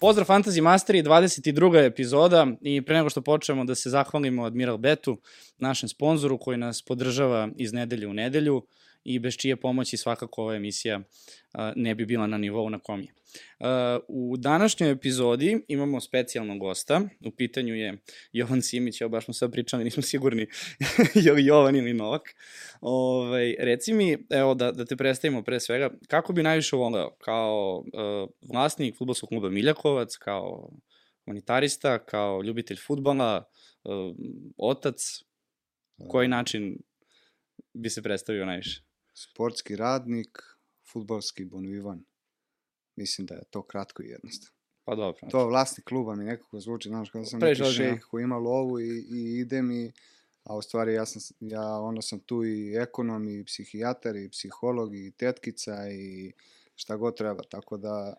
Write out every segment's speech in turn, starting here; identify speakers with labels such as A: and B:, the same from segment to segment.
A: Pozdrav Fantasy Masteri, 22. epizoda i pre nego što počnemo da se zahvalimo Admiral Betu, našem sponzoru koji nas podržava iz nedelje u nedelju i bez čije pomoći svakako ova emisija ne bi bila na nivou na kom je. U današnjoj epizodi imamo specijalnog gosta, u pitanju je Jovan Simić, evo baš smo sad pričali, nismo sigurni je li Jovan ili Novak. Ove, ovaj, reci mi, evo da, da te predstavimo pre svega, kako bi najviše voleo kao uh, vlasnik futbolskog kluba Miljakovac, kao humanitarista, kao ljubitelj futbala, uh, otac, koji način bi se predstavio najviše?
B: Sportski radnik, futbalski bonvivan. Mislim da je to kratko i jednostavno.
A: Pa dobro.
B: To vlasnik kluba mi nekako zvuči, znaš, kada sam neki šejh koji ima lovu i, i ide mi, a u stvari ja, sam, ja ono sam tu i ekonom, i psihijatar, i psiholog, i tetkica, i šta god treba, tako da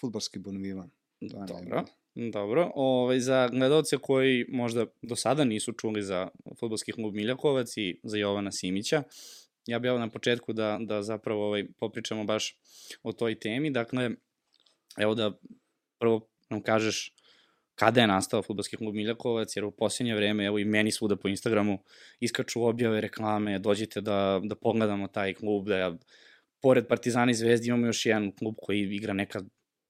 B: futbalski bonvivan.
A: Dobro. Najbolje. Dobro, Ove, ovaj, za gledalce koji možda do sada nisu čuli za futbolski klub Miljakovac i za Jovana Simića, ja bih na početku da, da zapravo ovaj, popričamo baš o toj temi. Dakle, evo da prvo nam kažeš kada je nastao futbolski klub Miljakovac, jer u posljednje vreme, evo i meni svuda po Instagramu, iskaču objave, reklame, dođite da, da pogledamo taj klub, da ja, pored Partizana i Zvezdi imamo još jedan klub koji igra neka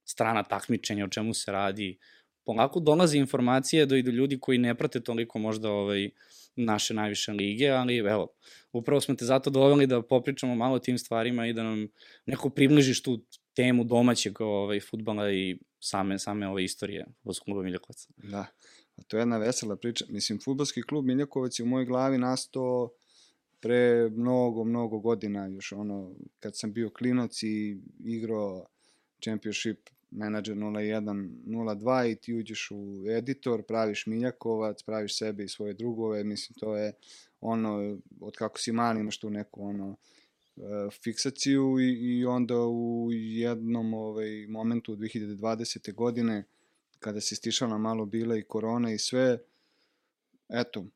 A: strana takmičenja, o čemu se radi. Polako dolaze informacije do, i do ljudi koji ne prate toliko možda ovaj, naše najviše lige, ali evo, upravo smo te zato doveli da popričamo malo o tim stvarima i da nam neko približiš tu temu domaćeg ovaj, futbala i same, same ove istorije futbolskog kluba Miljakovac.
B: Da, a to je jedna vesela priča. Mislim, futbolski klub Miljakovac je u mojoj glavi nastao pre mnogo, mnogo godina, još ono, kad sam bio klinac i igrao championship menadžer 01, 02 i ti uđeš u editor, praviš Miljakovac, praviš sebe i svoje drugove, mislim to je ono, od kako si mali imaš tu neku ono, e, fiksaciju i, i onda u jednom ovaj, momentu 2020. godine kada se stišala malo bila i korona i sve, eto,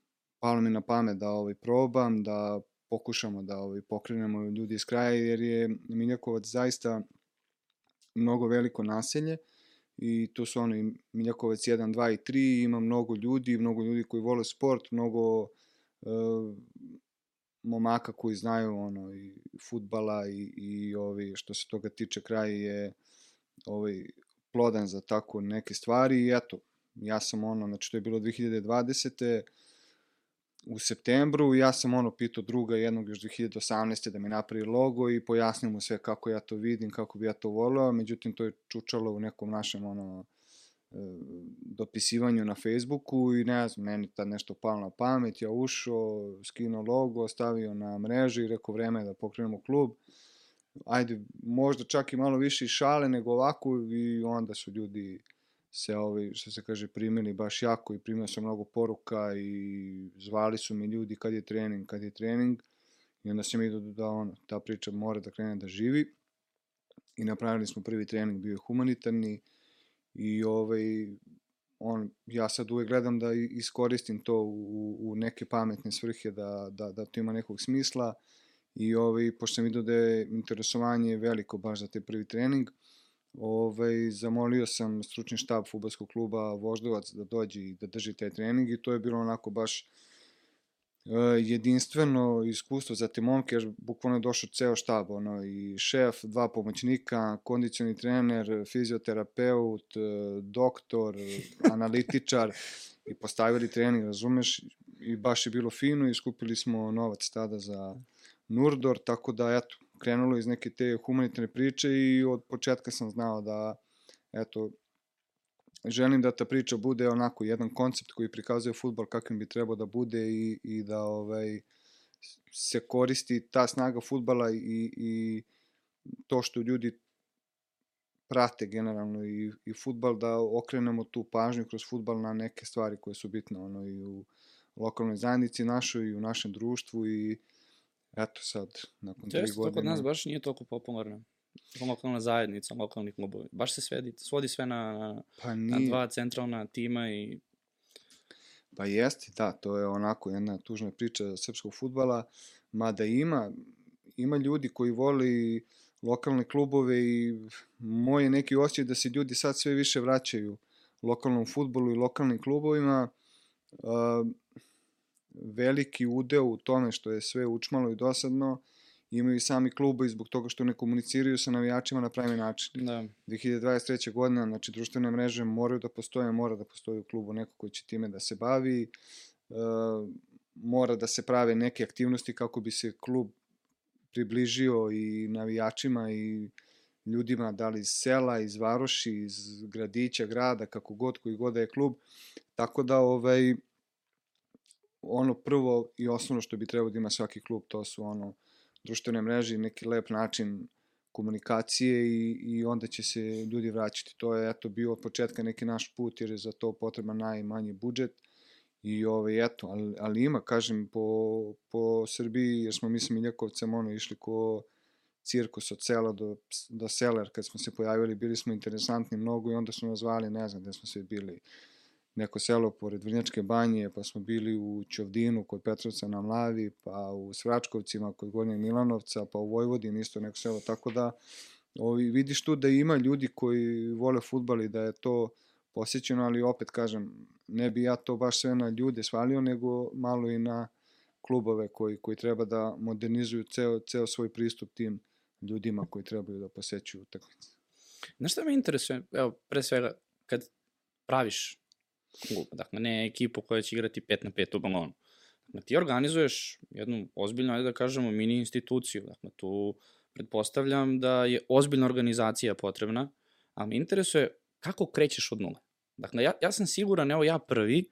B: palo mi na pamet da ovaj, probam, da pokušamo da ovaj, pokrenemo ljudi iz kraja, jer je Miljakovac zaista mnogo veliko naselje i tu su ono i Miljakovac 1, 2 i 3, ima mnogo ljudi, mnogo ljudi koji vole sport, mnogo uh, momaka koji znaju ono i futbala i, i ovi, što se toga tiče kraj je ovaj, plodan za tako neke stvari i eto, ja sam ono, znači to je bilo 2020 u septembru ja sam ono pitao druga jednog još 2018. da mi napravi logo i pojasnio mu sve kako ja to vidim, kako bi ja to voleo, međutim to je čučalo u nekom našem ono e, dopisivanju na Facebooku i ne znam, meni tad nešto palo na pamet, ja ušao, skinuo logo, stavio na mreži i rekao vreme da pokrenemo klub. Ajde, možda čak i malo više šale nego ovako i onda su ljudi se ovi, što se kaže, primili baš jako i primio sam mnogo poruka i zvali su mi ljudi kad je trening, kad je trening i onda sam vidio da ono, ta priča mora da krene da živi i napravili smo prvi trening, bio je humanitarni i ovaj, on, ja sad uvek gledam da iskoristim to u, u neke pametne svrhe, da, da, da to ima nekog smisla i ovaj, pošto sam vidio da je interesovanje veliko baš za te prvi trening, Ovaj, zamolio sam stručni štab futbolskog kluba Voždovac da dođe i da drži taj trening i to je bilo onako baš uh, jedinstveno iskustvo za te momke, jer bukvalno je došao ceo štab, ono, i šef, dva pomoćnika, kondicioni trener, fizioterapeut, uh, doktor, analitičar i postavili trening, razumeš, i baš je bilo fino i skupili smo novac tada za Nurdor, tako da, eto, krenulo iz neke te humanitarne priče i od početka sam znao da, eto, želim da ta priča bude onako jedan koncept koji prikazuje futbol kakvim bi trebao da bude i, i da ovaj, se koristi ta snaga futbala i, i to što ljudi prate generalno i, i futbal, da okrenemo tu pažnju kroz futbal na neke stvari koje su bitne ono, i u lokalnoj zajednici našoj i u našem društvu i eto sad, nakon tri godine...
A: To kod nas baš nije toliko popularno. Lokalna zajednica, lokalni klubovi. Baš se svedi, svodi sve na, na, pa nije. na dva centralna tima i...
B: Pa jeste, da, to je onako jedna tužna priča srpskog futbala, mada ima, ima ljudi koji voli lokalne klubove i moj je neki osjećaj da se ljudi sad sve više vraćaju lokalnom futbolu i lokalnim klubovima. Uh, veliki udeo u tome što je sve učmalo i dosadno imaju i sami klubovi zbog toga što ne komuniciraju sa navijačima na pravi način.
A: Da.
B: 2023. godina, znači društvene mreže moraju da postoje, mora da postoji u klubu neko koji će time da se bavi, uh, mora da se prave neke aktivnosti kako bi se klub približio i navijačima i ljudima, da li iz sela, iz varoši, iz gradića, grada, kako god, koji god da je klub. Tako da, ovaj, ono prvo i osnovno što bi trebao da ima svaki klub, to su ono društvene mreže neki lep način komunikacije i, i onda će se ljudi vraćati. To je eto bio od početka neki naš put jer je za to potreban najmanji budžet i ovaj, eto, ali, ali ima, kažem, po, po Srbiji, jer smo mi s Miljakovcem ono, išli ko cirkus od sela do, do seler, kad smo se pojavili, bili smo interesantni mnogo i onda su nas zvali, ne znam gde smo sve bili, neko selo pored Vrnjačke banje, pa smo bili u Ćovdinu kod Petrovca na Mlavi, pa u Svračkovcima kod Gornjeg Milanovca, pa u Vojvodini isto neko selo, tako da ovi, vidiš tu da ima ljudi koji vole futbal i da je to posjećeno, ali opet kažem, ne bi ja to baš sve na ljude svalio, nego malo i na klubove koji, koji treba da modernizuju ceo, ceo svoj pristup tim ljudima koji trebaju da posećuju utakmice.
A: Znaš šta me interesuje? Evo, pre svega, kad praviš klub, dakle, ne ekipu koja će igrati 5 na 5 u balonu. Dakle, ti organizuješ jednu ozbiljnu, ajde da kažemo, mini instituciju. Dakle, tu pretpostavljam da je ozbiljna organizacija potrebna, ali me interesuje kako krećeš od nule. Dakle, ja, ja sam siguran, evo ja prvi,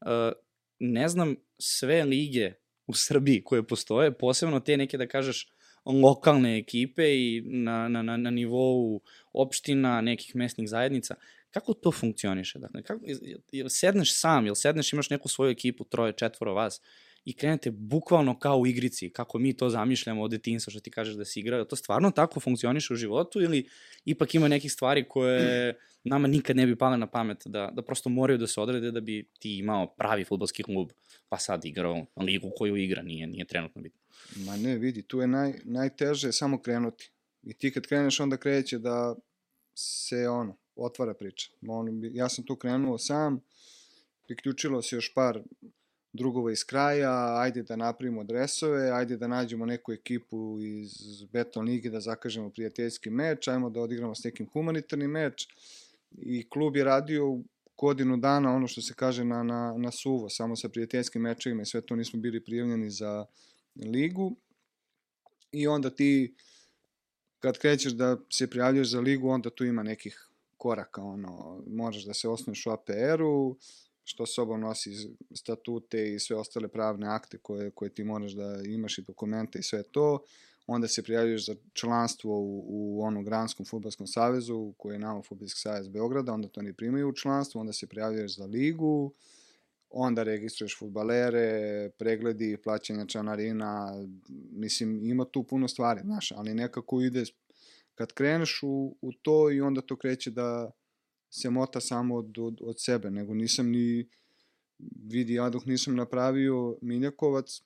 A: uh, ne znam sve lige u Srbiji koje postoje, posebno te neke, da kažeš, lokalne ekipe i na, na, na, na nivou opština, nekih mesnih zajednica. Kako to funkcioniše? Dakle, kako, jel sedneš sam, jel sedneš, imaš neku svoju ekipu, troje, četvoro vas, i krenete bukvalno kao u igrici, kako mi to zamišljamo od detinstva, što ti kažeš da si igrao. To stvarno tako funkcioniše u životu ili ipak ima nekih stvari koje nama nikad ne bi pale na pamet da, da prosto moraju da se odrede da bi ti imao pravi futbolski klub, pa sad igrao ligu koju igra, nije, nije trenutno bitno.
B: Ma ne, vidi, tu je naj, najteže samo krenuti. I ti kad kreneš, onda kreće da se ono, otvara priča. On, ja sam tu krenuo sam, priključilo se još par drugova iz kraja, ajde da napravimo dresove, ajde da nađemo neku ekipu iz Beton Ligi da zakažemo prijateljski meč, ajmo da odigramo s nekim humanitarni meč i klub je radio godinu dana ono što se kaže na, na, na suvo, samo sa prijateljskim mečevima i sve to nismo bili prijavljeni za ligu i onda ti kad krećeš da se prijavljaš za ligu, onda tu ima nekih koraka, ono, možeš da se osnuješ u APR-u, što sobom nosi statute i sve ostale pravne akte koje, koje ti moraš da imaš i dokumente i sve to, onda se prijavljuješ za članstvo u, u onom Granskom futbolskom savezu, koji je nama Futbolski savez Beograda, onda to ne primaju u članstvo, onda se prijavljuješ za ligu, onda registruješ futbalere, pregledi, plaćanja članarina, mislim, ima tu puno stvari, znaš, ali nekako ide, kad kreneš u, u to i onda to kreće da, se mota samo od, od, od sebe, nego nisam ni, vidi, ja dok nisam napravio Miljakovac,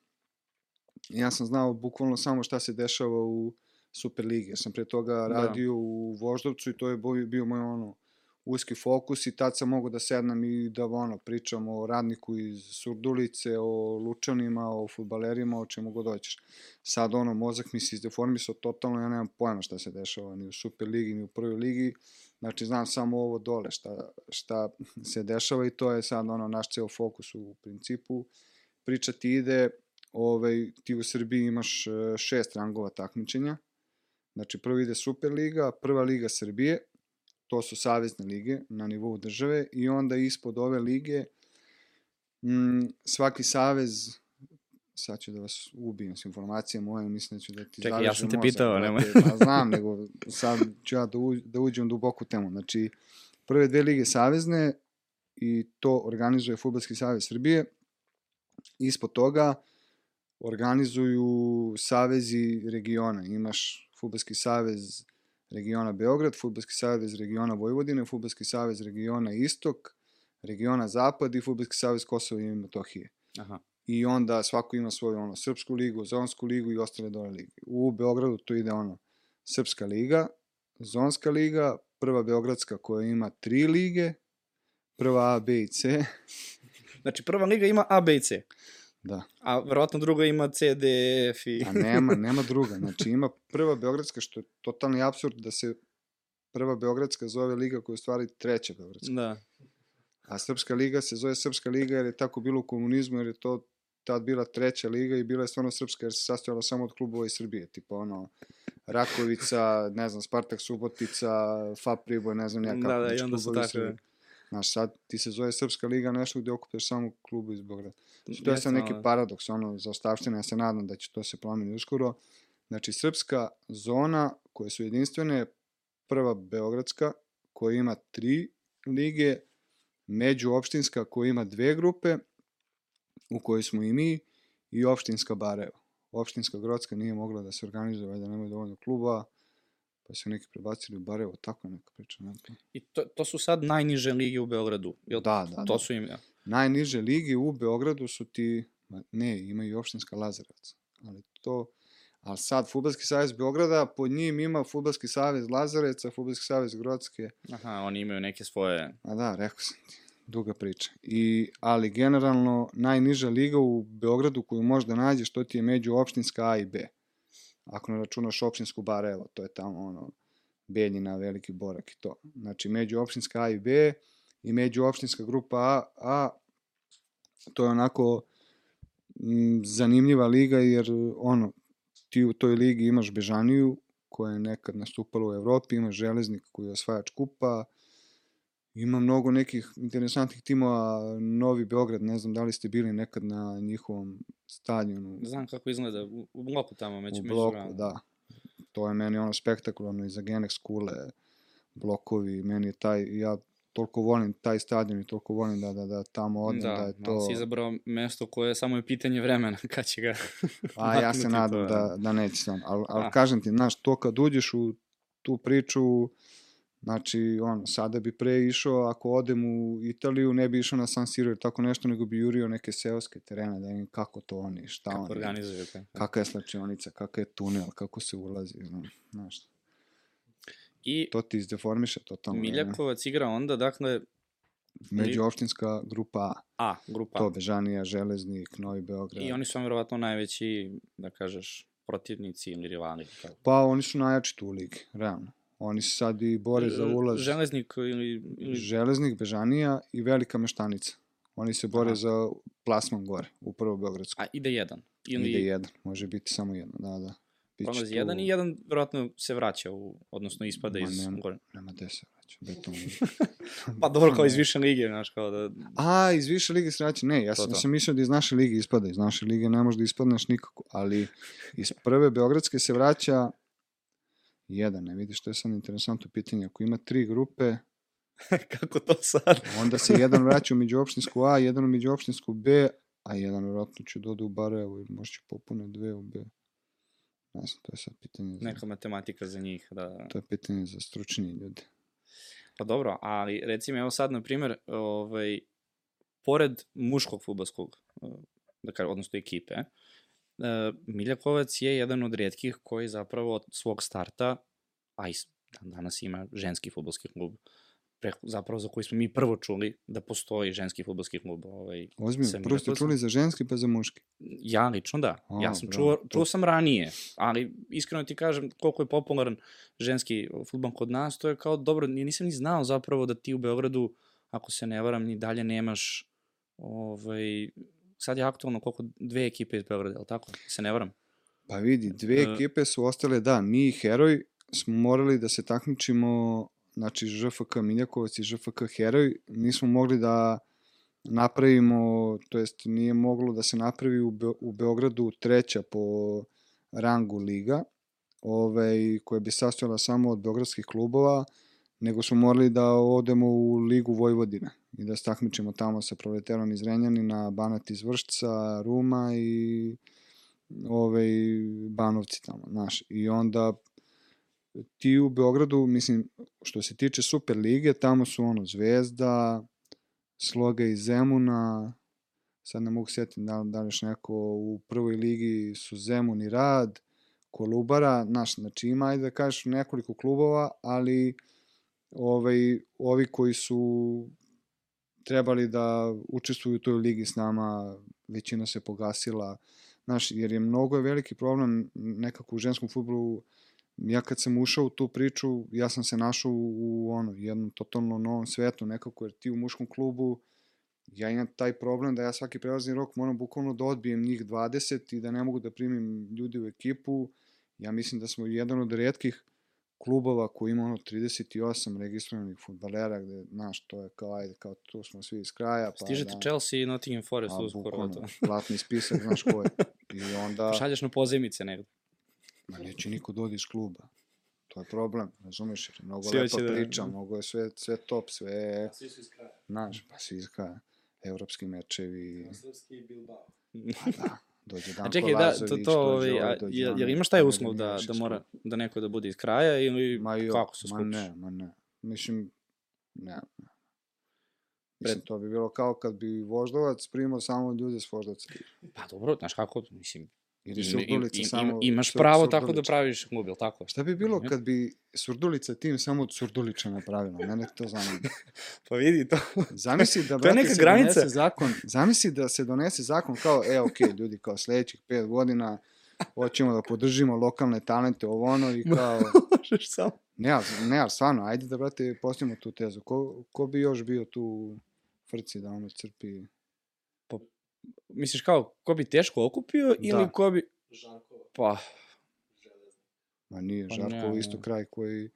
B: ja sam znao bukvalno samo šta se dešava u Superligi. Ja sam pre toga da. radio da. u Voždovcu i to je bio moj ono uski fokus i tad sam mogu da sednem i da ono, pričam o radniku iz Surdulice, o Lučanima, o futbalerima, o čemu god hoćeš. Sad ono, mozak mi se izdeformisao totalno, ja nemam pojma šta se dešava ni u Superligi, ni u prvoj ligi. Znači, znam samo ovo dole šta, šta se dešava i to je sad ono naš ceo fokus u principu. Priča ti ide, ovaj, ti u Srbiji imaš e, šest rangova takmičenja. Znači, prvi ide Superliga, prva liga Srbije, to su savezne lige na nivou države i onda ispod ove lige m, svaki savez sad ću da vas ubijem s informacijama moje, mislim da ću da ti
A: Čekaj, ja sam te pitao, nemoj.
B: Pa znam, nego sad ću ja da, u, da uđem duboku temu. Znači, prve dve lige savezne i to organizuje Futbolski savez Srbije. Ispod toga organizuju savezi regiona. Imaš Futbolski savez regiona Beograd, Futbolski savez regiona Vojvodine, Futbolski savez regiona Istok, regiona Zapad i Futbolski savez Kosova i Metohije. Aha i onda svako ima svoju ono, srpsku ligu, zonsku ligu i ostale dole lige. U Beogradu to ide ono, Srpska liga, Zonska liga, prva Beogradska koja ima tri lige, prva A, B i C,
A: Znači, prva liga ima A, B i C,
B: da.
A: a verovatno druga ima C, D, E, F i...
B: A nema, nema druga. Znači ima prva Beogradska, što je totalni absurd da se prva Beogradska zove liga koja je u stvari treća Beogradska.
A: Da.
B: A Srpska liga se zove Srpska liga jer je tako bilo u komunizmu, jer je to tad bila treća liga i bila je stvarno srpska jer se sastojala samo od klubova iz Srbije, tipa ono Rakovica, ne znam, Spartak Subotica, FAP Priboj, ne znam ja kako.
A: Da, da,
B: znači,
A: i onda su tako.
B: Znaš, sad ti se zove Srpska liga nešto gde okupaš samo klubu iz Beograda. Znači, to je sad neki paradoks, ono, za ostavštine, ja se nadam da će to se promeni uskoro. Znači, srpska zona koje su jedinstvene, prva Beogradska, koja ima tri lige, međuopštinska koja ima dve grupe, u kojoj smo i mi, i opštinska Barajevo. Opštinska Grodska nije mogla da se organizuje, valjda nemaju dovoljno kluba, pa su neki prebacili u Barajevo, tako je neka priča. Ne?
A: I to, to su sad najniže lige u Beogradu. Jel,
B: Da, da,
A: To
B: da.
A: su im...
B: Najniže lige u Beogradu su ti, ne, ima i opštinska Lazarevac, ali to, ali sad Futbalski savez Beograda, pod njim ima Futbalski savez Lazareca, Futbalski savez Grodske,
A: Aha, oni imaju neke svoje...
B: a da, rekao sam ti, duga priča. I, ali generalno najniža liga u Beogradu koju možda nađeš, to ti je međuopštinska A i B. Ako ne računaš opštinsku Barajevo, to je tamo ono, Beljina, Veliki Borak i to. Znači, međuopštinska A i B i međuopštinska grupa A, A to je onako m, zanimljiva liga jer ono, ti u toj ligi imaš Bežaniju koja je nekad nastupala u Evropi, imaš Železnik koji je osvajač kupa, ima mnogo nekih interesantnih timova, Novi Beograd, ne znam da li ste bili nekad na njihovom stadionu
A: Znam kako izgleda u, u bloku tamo, među,
B: u
A: među
B: bloku,
A: gradom.
B: da. To je meni ono spektakularno i za Genex kule, blokovi, meni je taj, ja toliko volim taj stadion i toliko volim da, da, da tamo odem, da,
A: Da,
B: je
A: to...
B: to...
A: si izabrao mesto koje samo je pitanje vremena kad će ga...
B: A ja se nadam
A: to,
B: da, da neće sam. Ali al
A: A.
B: kažem ti, znaš, to kad uđeš u tu priču, znači, ono, sada bi pre išao, ako odem u Italiju, ne bi išao na San Siro ili tako nešto, nego bi jurio neke seoske terene, da vidim kako to oni, šta
A: Kako
B: oni,
A: organizuju. Kako.
B: kakva je slačionica, kakav je tunel, kako se ulazi, znaš.
A: I
B: To ti izdeformiše totalno. ne?
A: Miljakovac igra onda, dakle,
B: Međuopštinska grupa A.
A: A, grupa
B: To Bežanija, Železnik, Novi Beograd.
A: I oni su vam verovatno najveći, da kažeš, protivnici ili rivali. Tako.
B: Pa oni su najjači tu u ligi, realno. Oni se sad i bore za ulaz.
A: Železnik ili... ili...
B: Železnik, Bežanija i Velika Meštanica. Oni se bore
A: Aha.
B: za plasman gore, u prvo Beogradsku.
A: A, ide jedan. Ili
B: Ide jedan, može biti samo jedan, da, da. Biće
A: prolazi
B: tu-
A: jedan i jedan verovatno se vraća, u, odnosno ispada
B: Ma,
A: iz
B: nema.
A: gore.
B: Nema gde se vraća, beton.
A: Pa dobro, kao iz više lige, znaš, kao da...
B: A, iz više lige se vraća? Ne, ja
A: To,
B: sam,
A: to.
B: ja sam mislio da iz naše lige ispada. Iz naše lige ne može da ispadneš nikako, ali iz prve Beogradske se vraća jedan, ne vidiš, to je sad interesantno pitanje. Ako ima tri grupe,
A: Kako to sad?
B: onda se jedan vraća u međuopštinsku A, jedan u međuopštinsku B, a jedan vjerojatno će doda u Barajevo ili možda će popune dve u B. Ne znam, to je sad pitanje za,
A: Neka matematika za njih, da...
B: to je pitanje za stručnije ljude.
A: Pa dobro, ali recimo evo sad, na primjer, ovaj, pored muškog futbolskog, eh, da kažem, odnosno ekipe, eh, Miljakovac je jedan od rijetkih koji zapravo od svog starta, a i danas ima ženski futbolski klub, pre, zapravo za koji smo mi prvo čuli da postoji ženski futbolski klub. Ovaj, sa
B: prvo ste čuli za ženski pa za muški.
A: Ja lično da.
B: A,
A: ja sam
B: bravo.
A: čuo, čuo sam ranije, ali iskreno ti kažem koliko je popularan ženski futbol kod nas, to je kao dobro, ni- nisam ni znao zapravo da ti u Beogradu, ako se ne varam, ni dalje nemaš ovaj, sad je aktualno koliko dve ekipe iz Beograda, je li tako? Se ne varam.
B: Pa vidi, dve
A: E.
B: ekipe su ostale, da, mi i Heroj smo morali da se takmičimo, znači ŽFK Miljakovac i ŽFK Heroj, nismo mogli da napravimo, to jest nije moglo da se napravi u, Be u Beogradu treća po rangu liga, ovaj, koja bi sastojala samo od beogradskih klubova, nego smo morali da odemo u Ligu Vojvodine i da se takmičimo tamo sa Proleterom iz Renjanina, Banat iz Vršca, Ruma i ovaj, Banovci tamo, znaš. I onda ti u Beogradu, mislim, što se tiče Super lige, tamo su ono Zvezda, Sloga iz Zemuna, sad ne mogu sjetiti da, da li još neko u prvoj ligi su Zemun i Rad, Kolubara, naš, znači ima, da kažeš, nekoliko klubova, ali ovaj, ovi koji su trebali da učestvuju u toj ligi s nama, većina se pogasila, znaš, jer je mnogo veliki problem nekako u ženskom futbolu, ja kad sam ušao u tu priču, ja sam se našao u, u ono, jednom totalno novom svetu, nekako, jer ti u muškom klubu, ja imam taj problem da ja svaki prelazni rok moram bukvalno da odbijem njih 20 i da ne mogu da primim ljudi u ekipu. Ja mislim da smo jedan od redkih klubova koji ima ono 38 registrovanih futbalera gde, znaš, to je kao, ajde, kao tu smo svi iz kraja.
A: Pa, Stižete da, Chelsea i Nottingham Forest uskoro.
B: To. platni spisak, znaš ko je. I onda...
A: Šalješ na pozemice negde.
B: Ma neće niko da odi iz kluba. To je problem, razumeš, jer je mnogo svi lepa da... priča, mnogo je sve, sve top, sve...
A: Svi su iz kraja.
B: Znaš, pa svi iz kraja. Evropski mečevi.
A: Srpski Bilbao.
B: Pa da, dođe Danko
A: A čekaj, da, to, to, ovaj, a, jel, jel imaš taj uslov da, da mora, da neko da bude iz kraja ili
B: ma jo,
A: kako se
B: skupiš? Ma ne, ma ne. Mislim, ne, ne. Mislim, to bi bilo kao kad bi voždovac primao samo ljude s voždovca.
A: Pa dobro, znaš kako, mislim,
B: Ili Surdulica im, samo...
A: Imaš pravo tako da praviš mobil, tako?
B: Šta bi bilo kad bi Surdulica tim samo od Surdulića napravila? Mene to zanima.
A: pa vidi to.
B: Zamisli da, brate, neka se granica. donese zakon, zamisli da se donese zakon kao, e, okej, okay, ljudi, kao sledećih pet godina hoćemo da podržimo lokalne talente, ovo ono i kao...
A: Možeš samo.
B: Ne, ne, ali stvarno, ajde da, brate, postavimo tu tezu. Ko, ko bi još bio tu frci da ono crpi
A: misliš kao, ko bi teško okupio da. ili ko bi...
C: Žarkova.
A: Pa...
B: Ma nije, pa Žarkovo ne, isto kraj koji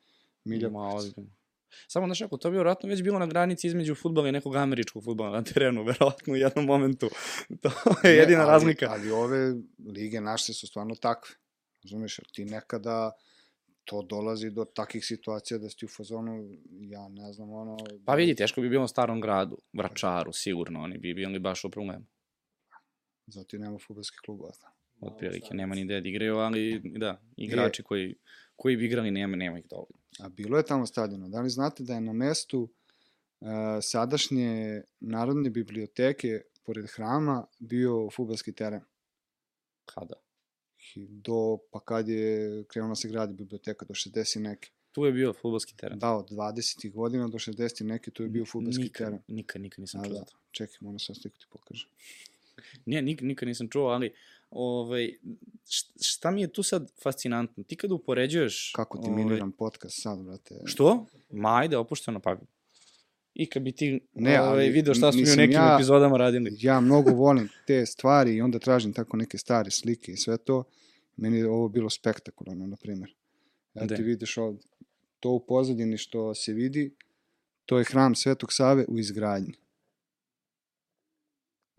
B: Milja
A: Ma, ozbiljno. Samo, znaš, ako to bi vjerojatno već bilo na granici između futbola i nekog američkog futbola na terenu, verovatno u jednom momentu. To je jedina
B: ne, ali,
A: razlika.
B: Ali ove lige naše su stvarno takve. Razumeš, ti nekada to dolazi do takih situacija da si u fazonu, ja ne znam, ono...
A: Pa vidi, teško bi bilo u starom gradu, Vračaru, sigurno, oni bi bili baš u problemu.
B: Zato i nema futbolskih klubova.
A: Od prilike, nema ni gde da igraju, ali da, igrači je. koji, koji bi igrali nema, nema ih dovoljno.
B: A bilo je tamo stadiona. Da li znate da je na mestu uh, sadašnje Narodne biblioteke pored hrama bio futbolski teren?
A: Kada?
B: Do, pa kad je krenula se gradi biblioteka, do 60 neke.
A: Tu je bio futbolski teren.
B: Da, od 20. godina do 60. neke tu je bio futbolski
A: nikad,
B: teren.
A: Nikad, nikad nisam čuo da. to.
B: Čekaj, moram sad sliku ti pokažem.
A: Nije, nik, nikad nisam čuo, ali ovaj, šta mi je tu sad fascinantno? Ti kada upoređuješ...
B: Kako ti ovaj, miniram podcast sad, brate?
A: Što? Ma ajde, opušteno, pa i kad bi ti ne, ovaj, video šta smo mi u nekim ja, epizodama radili.
B: Ja mnogo volim te stvari i onda tražim tako neke stare slike i sve to. Meni je ovo bilo spektakularno, na primjer. Ja ti vidiš ovde, to u pozadini što se vidi, to je hram Svetog Save u izgradnji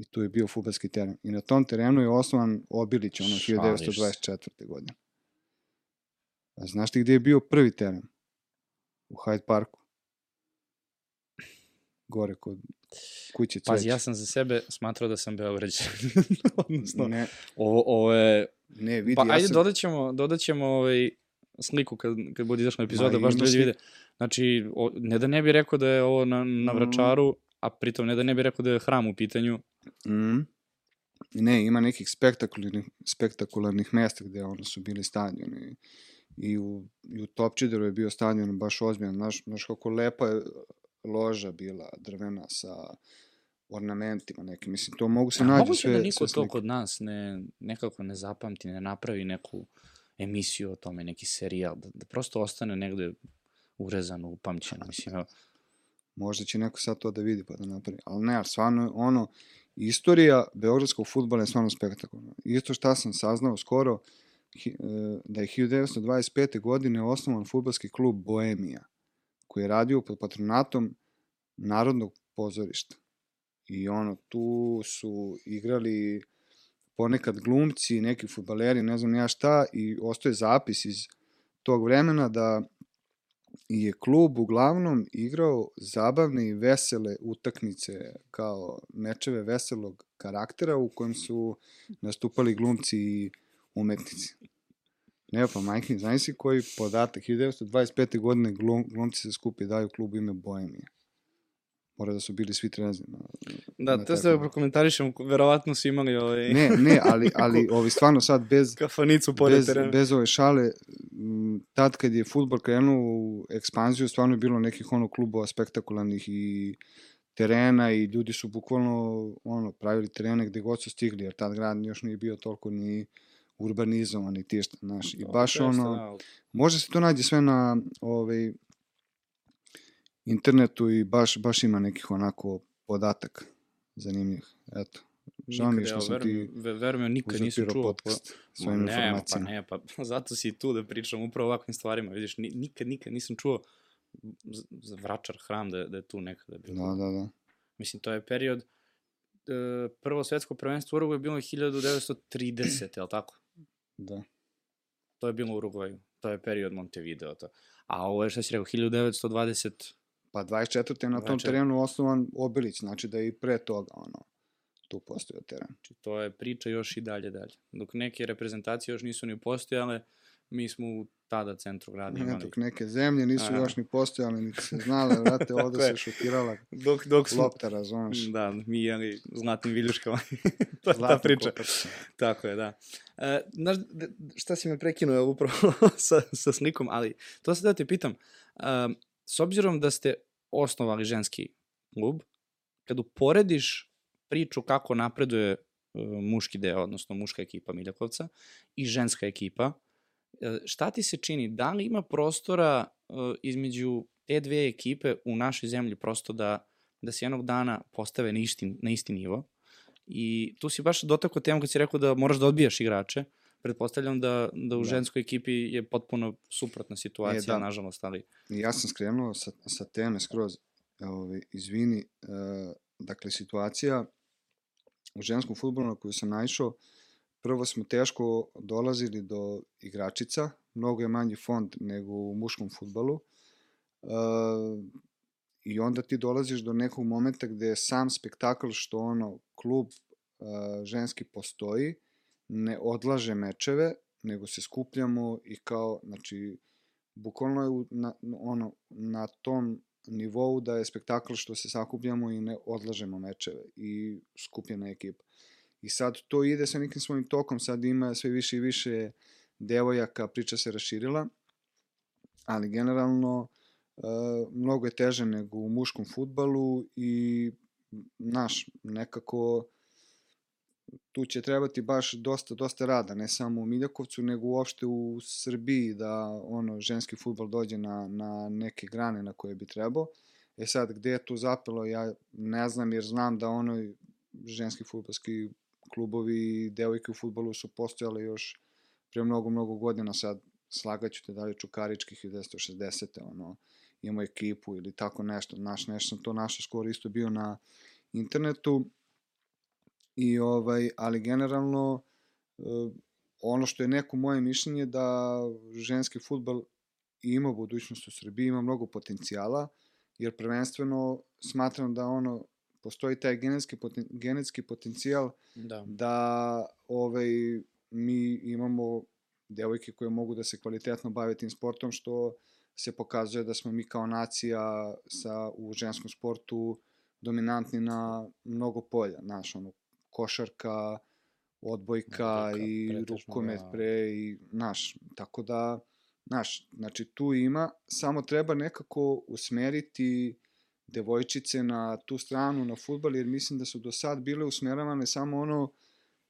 B: i tu je bio futbalski teren. I na tom terenu je osnovan Obilić, ono, 1924. godine. A znaš ti gde je bio prvi teren? U Hyde Parku. Gore kod kuće Cveća.
A: Pazi, ja sam za sebe smatrao da sam Beograđan. Odnosno, ne. Ovo, ovo je...
B: Ne, vidi,
A: pa,
B: ja
A: ajde,
B: sam...
A: dodat ćemo, dodat ćemo ovaj, sliku kad, kad bude izašla epizoda, Ma, baš da ljudi vide. Znači, o, ne da ne bi rekao da je ovo na, na Vračaru, a pritom ne da ne bi rekao da je hram u pitanju.
B: Mm. Ne, ima nekih spektakularnih, spektakularnih mesta gde ono su bili stadioni. I u, i u Topčideru je bio stadion baš ozbiljan. Znaš, znaš kako lepa je loža bila drvena sa ornamentima nekim. Mislim, to mogu se nađe sve.
A: Da niko to kod nas ne, nekako ne zapamti, ne napravi neku emisiju o tome, neki serijal, da, da prosto ostane negde urezano, upamćeno. Mislim, evo,
B: Možda će neko sad to da vidi pa da napravi. Ali ne, stvarno, ono, istorija beogradskog futbola je stvarno spektakularna. Isto šta sam saznao skoro, e, da je 1925. godine osnovan futbalski klub Boemija, koji je radio pod patronatom Narodnog pozorišta. I ono, tu su igrali ponekad glumci, neki futbaleri, ne znam ja šta, i ostaje zapis iz tog vremena da je klub uglavnom igrao zabavne i vesele utakmice kao mečeve veselog karaktera u kojem su nastupali glumci i umetnici. Ne pa majke, znaš si koji podatak, 1925. godine glum, glumci se skupi daju klubu ime Boemija. Mora da su bili svi trezni. Na,
A: Da,
B: na
A: to se
B: tako-
A: prokomentarišem, verovatno su imali ovaj,
B: Ne, ne, ali, ali ovi stvarno sad bez,
A: kafanicu pored
B: bez,
A: terena.
B: bez ove šale, tad kad je futbol krenuo u ekspanziju, stvarno je bilo nekih ono klubova spektakularnih i terena i ljudi su bukvalno ono pravili terene gde god su stigli, jer tad grad još nije bio toliko ni urbanizovan i tišta, znaš. I baš ono,
A: da,
B: može se to nađe sve na ovaj, internetu i baš, baš ima nekih onako podataka zanimljivih. Eto, žao mi je što sam
A: veruj
B: ti
A: mi- ve- veruj mi, nikad nisam čuo. po-
B: podcast svojim
A: ne,
B: informacijama.
A: Pa ne, pa zato si tu da pričam upravo ovakvim stvarima. Vidiš, ni- nikad, nikad nisam čuo za Vračar hram da, da je tu nekada bio.
B: Da, da, da.
A: Mislim, to je period, e, prvo svetsko prvenstvo u Uruguay je bilo 1930, je li tako?
B: da.
A: To je bilo u Uruguayu. To je period Montevideo. To. A ovo je, šta si rekao, 1920...
B: Pa 24. je na tom
A: 24..
B: terenu osnovan Obilić, znači da je i pre toga ono, tu postojao teren.
A: Znači, to je priča još i dalje, dalje. Dok neke reprezentacije još nisu ni postojale, mi smo u tada centru grada
B: Ne,
A: imali.
B: dok neke zemlje nisu
A: Aha.
B: još ni postojale, niti se znale, vrate, ovde se šutirala
A: Dok, dok smo...
B: lopta, razumeš.
A: Da, mi jeli zlatnim viljuškama. to je ta priča. Tako je, da. E, znaš, šta si me prekinuo upravo sa, sa slikom, ali to se da te pitam. Um, s obzirom da ste osnovali ženski klub, kad uporediš priču kako napreduje uh, muški deo, odnosno muška ekipa Miljakovca i ženska ekipa, e, šta ti se čini? Da li ima prostora uh, između te dve ekipe u našoj zemlji prosto da, da se jednog dana postave na isti, na isti nivo? I tu si baš dotakao temu kad si rekao da moraš da odbijaš igrače. Pretpostavljam da, da u
B: Da.
A: ženskoj ekipi je potpuno suprotna situacija,
B: da.
A: nažalost, ali...
B: Ja sam skrenuo sa, sa teme skroz, ovaj, izvini, e, dakle situacija u ženskom futbolu na koju sam naišao, prvo smo teško dolazili do igračica, mnogo je manji fond nego u muškom futbolu, e, i onda ti dolaziš do nekog momenta gde je sam spektakl što ono, klub e, ženski postoji, ne odlaže mečeve, nego se skupljamo i kao, znači, bukvalno je na, ono, na tom nivou da je spektakl što se sakupljamo i ne odlažemo mečeve i skupljena ekipa. I sad to ide sa nekim svojim tokom, sad ima sve više i više devojaka, priča se raširila, ali generalno e, mnogo je teže nego u muškom futbalu i naš, nekako tu će trebati baš dosta, dosta rada, ne samo u Miljakovcu, nego uopšte u Srbiji da ono ženski futbol dođe na, na neke grane na koje bi trebao. E sad, gde je tu zapelo, ja ne znam, jer znam da ono ženski futbolski klubovi i devojke u futbolu su postojale još pre mnogo, mnogo godina, sad slagaću te da li Čukaričkih 1960. ono, imamo ekipu ili tako nešto, naš, nešto sam to našao skoro isto bio na internetu, i ovaj, ali generalno e, ono što je neko moje mišljenje da ženski futbal ima budućnost u Srbiji, ima mnogo potencijala, jer prvenstveno smatram da ono postoji taj genetski, poten, genetski potencijal
A: Da.
B: da ovaj, mi imamo devojke koje mogu da se kvalitetno bave tim sportom, što se pokazuje da smo mi kao nacija sa, u ženskom sportu dominantni na mnogo polja, znaš, ono, košarka, odbojka
A: Odbojka,
B: i
A: pretežno,
B: rukomet
A: da.
B: pre i, znaš, tako da, znaš, znači tu ima, samo treba nekako usmeriti devojčice na tu stranu, na futbal, jer mislim da su do sad bile usmeravane samo ono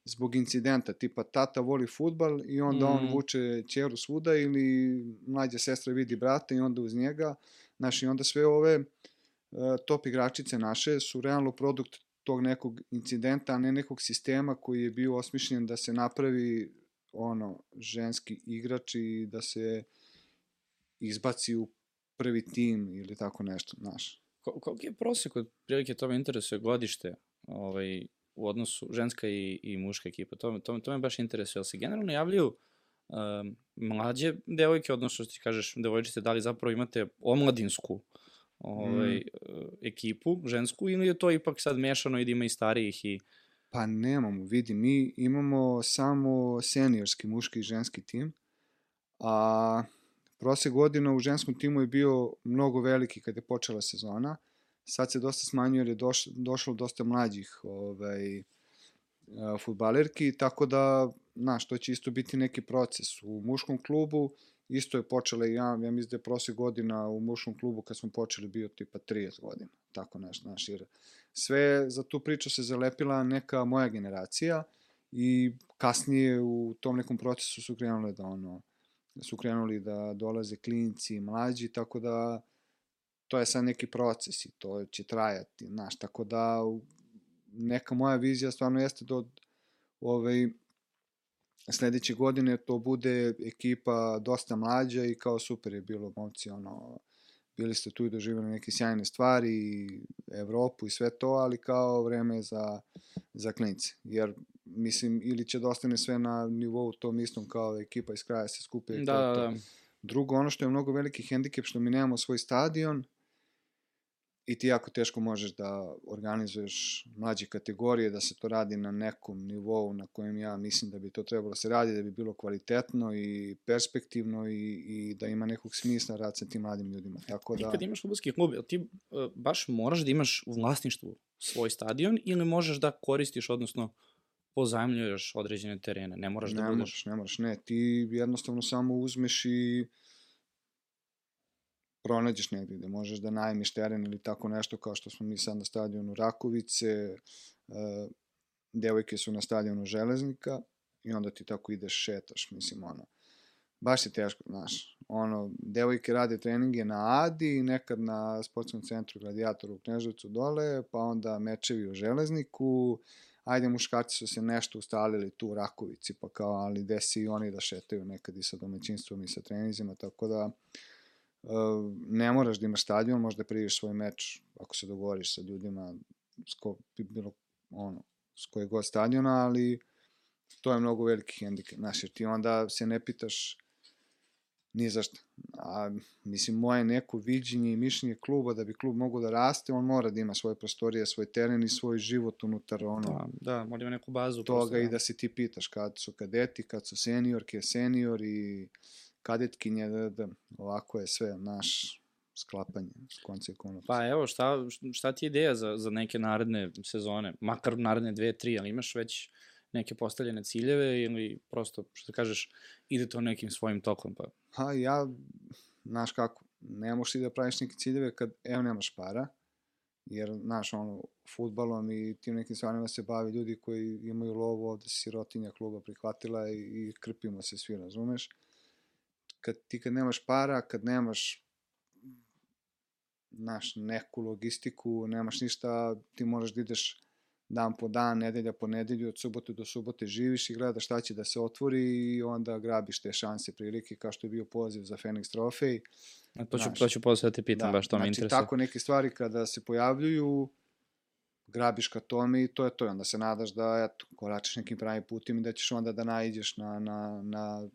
B: zbog incidenta, tipa tata voli futbal i onda mm. on vuče ćeru svuda ili mlađa sestra vidi brata i onda uz njega, znaš, i onda sve ove uh, top igračice naše su realno produkt tog nekog incidenta, a ne nekog sistema koji je bio osmišljen da se napravi ono ženski igrač i da se izbaci u prvi tim ili tako nešto, znaš.
A: Ko, koliki je prosek od prilike to me interesuje godište ovaj, u odnosu ženska i, i muška ekipa? To, to, to me baš interesuje. Jel se generalno javljaju um, mlađe devojke, odnosno što ti kažeš devojčice, da li zapravo imate omladinsku ovaj, mm. ekipu, žensku, ili je to ipak sad mešano i da ima i starijih i...
B: Pa nemamo, vidi, mi imamo samo seniorski muški i ženski tim, a prosek godina u ženskom timu je bio mnogo veliki kad je počela sezona. sad se dosta smanjuje jer je doš, došlo dosta mlađih ovaj, futbalerki, tako da, znaš, to će isto biti neki proces. U muškom klubu isto je počela i ja, ja mislim da je godina u muškom klubu kad smo počeli bio tipa 30 godina, tako nešto, znaš, jer sve za tu priču se zalepila neka moja generacija i kasnije u tom nekom procesu su krenule da ono, su krenuli da dolaze klinci, mlađi, tako da to je sad neki proces i to će trajati, znaš, tako da neka moja vizija stvarno jeste da od ovaj, sledeće godine to bude ekipa dosta mlađa i kao super je bilo momci, ono, bili ste tu i doživjeli neke sjajne stvari, Evropu i sve to, ali kao vreme za, za klince. Jer, mislim, ili će da ostane sve na nivou tom istom kao ekipa iz kraja se skupe.
A: Da, da, da.
B: Drugo, ono što je mnogo veliki hendikep, što mi nemamo svoj stadion, i ti jako teško možeš da organizuješ mlađe kategorije, da se to radi na nekom nivou na kojem ja mislim da bi to trebalo da se radi, da bi bilo kvalitetno i perspektivno i, i da ima nekog smisla rad sa tim mladim ljudima. Tako da...
A: Ti kad imaš futbolski klub, ti uh, baš moraš da imaš u vlasništvu svoj stadion ili možeš da koristiš, odnosno pozajemljuješ određene terene, ne moraš da
B: ne
A: budeš...
B: Moraš, ne moraš, ne, ti jednostavno samo uzmeš i pronađeš negdje gde možeš da najmiš teren ili tako nešto kao što smo mi sad na stadionu Rakovice, uh, devojke su na stadionu Železnika i onda ti tako ideš, šetaš, mislim, ono, baš je teško, znaš, ono, devojke rade treninge na Adi, nekad na sportskom centru Gladiatoru u Kneževcu dole, pa onda mečevi u Železniku, ajde muškarci su se nešto ustalili tu u Rakovici, pa kao, ali desi i oni da šetaju nekad i sa domaćinstvom i sa trenizima, tako da, ne moraš da imaš stadion, možda priviš svoj meč ako se dogovoriš sa ljudima s ko, bilo ono, s koje god stadiona, ali to je mnogo veliki hendikep, znaš, jer ti onda se ne pitaš ni zašto. A, mislim, moje neko viđenje i mišljenje kluba, da bi klub mogao da raste, on mora da ima svoje prostorije, svoj teren i svoj život unutar ono,
A: Da, da, mora ima neku bazu.
B: toga
A: prosto,
B: i
A: da.
B: da se ti pitaš kad su kadeti, kad su seniorke, seniori, kadetkinje, da, da, ovako je sve naš sklapanje konca i konaca.
A: Pa evo, šta, šta ti je ideja za, za neke naredne sezone? Makar naredne dve, tri, ali imaš već neke postavljene ciljeve ili prosto, što kažeš, ide to nekim svojim tokom? Pa...
B: Ha, ja, znaš kako, ne možeš ti da praviš neke ciljeve kad, evo, nemaš para, jer, znaš, ono, futbalom i tim nekim stvarima se bavi ljudi koji imaju lovu ovde sirotinja kluba prihvatila i, i krpimo se svi, razumeš? Kad ti kad nemaš para, kad nemaš naš neku logistiku, nemaš ništa, ti moraš da ideš dan po dan, nedelja po nedelju, od subote do subote živiš i gledaš šta će da se otvori i onda grabiš te šanse, prilike, kao što je bio poziv za Phoenix Trophy.
A: A to ću,
B: Znaš,
A: to ću posle da te pitam, da, baš to me
B: znači,
A: interesuje.
B: tako neke stvari kada se pojavljuju, grabiš ka tome i to je to. I onda se nadaš da, eto, koračiš nekim pravim putim i da ćeš onda da naiđeš na, na, na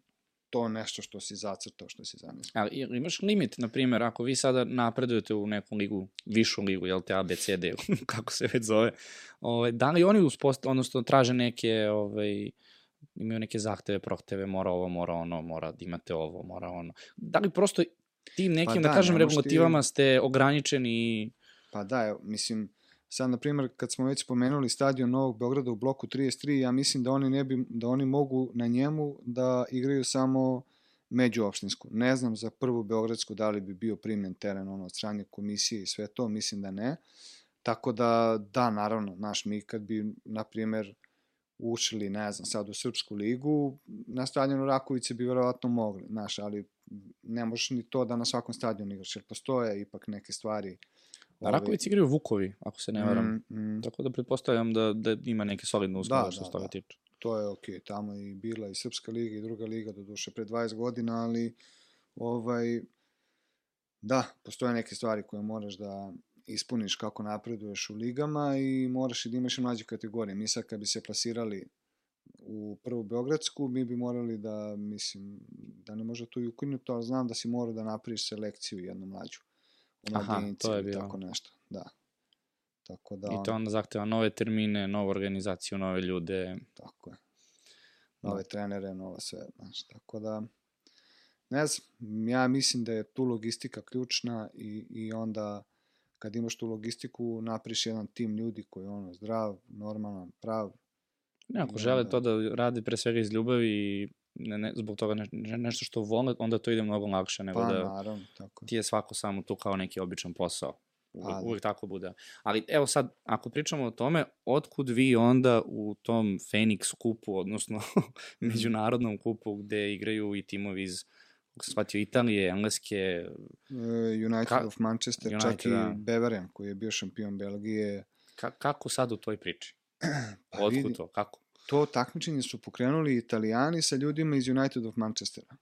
B: to nešto što si zacrtao, što si zamislio.
A: Ali imaš limit, na primjer, ako vi sada napredujete u neku ligu, višu ligu, jel te ABCD, kako se već zove, ovaj, da li oni uspost, odnosno traže neke, ovaj, imaju neke zahteve, prohteve, mora ovo, mora ono, mora da imate ovo, mora ono. Da li prosto tim nekim, pa da,
B: da,
A: kažem,
B: možeš ti-
A: regulativama ste ograničeni
B: Pa da, mislim, sad, na primjer, kad smo već spomenuli stadion Novog Beograda u bloku 33, ja mislim da oni, ne bi, da oni mogu na njemu da igraju samo međuopštinsku. Ne znam za prvu Beogradsku da li bi bio primljen teren ono, od strane komisije i sve to, mislim da ne. Tako da, da, naravno, znaš, mi kad bi, na primjer, ušli, ne znam, sad u Srpsku ligu, na stadionu Rakovice bi verovatno mogli, znaš, ali ne možeš ni to da na svakom stadionu igraš, jer postoje ipak neke stvari.
A: Na Rakovici igraju Vukovi, ako se ne varam.
B: Mm, mm,
A: Tako da pretpostavljam da, da ima neke solidne uslove
B: Da,
A: što
B: da,
A: se toga
B: da.
A: tiče.
B: to je okej, tamo je i bila i Srpska liga i druga liga, do duše pre 20 godina, ali ovaj, da, postoje neke stvari koje moraš da ispuniš kako napreduješ u ligama i moraš i da imaš i mlađe kategorije. Mi sad kad bi se plasirali u prvu Beogradsku, mi bi morali da, mislim, da ne može to i ukinuto, ali znam da si morao da napraviš selekciju jednu mlađu. U
A: Aha, to je
B: ili
A: bilo.
B: tako nešto, da. Tako da,
A: I to onda zahteva nove termine, novu organizaciju, nove ljude.
B: Tako je. Nove trenere, novo sve, znaš, tako da, ne znam, ja mislim da je tu logistika ključna i, i onda kad imaš tu logistiku, napriš jedan tim ljudi koji je ono zdrav, normalan, prav.
A: Ne, ako žele to da rade pre svega iz ljubavi i ne, ne, zbog toga ne, ne, nešto što vole, onda to ide mnogo lakše nego
B: Pa,
A: da
B: naravno, tako.
A: ti je svako samo tu kao neki običan posao. Uvek,
B: Pa,
A: uvek tako bude. Ali evo sad, ako pričamo o tome, otkud vi onda u tom Phoenix kupu, odnosno
B: Mhm.
A: međunarodnom kupu gde igraju i timovi iz kako sam shvatio, Italije, Engleske,
B: E, United
A: Ka-
B: of Manchester, čak
A: United,
B: i
A: da.
B: Beveren koji je bio šampion Belgije.
A: ka, kako sad u toj priči?
B: Pa
A: Otkud
B: vidi,
A: to? Kako?
B: To takmičenje su pokrenuli italijani sa ljudima iz United of Manchestera.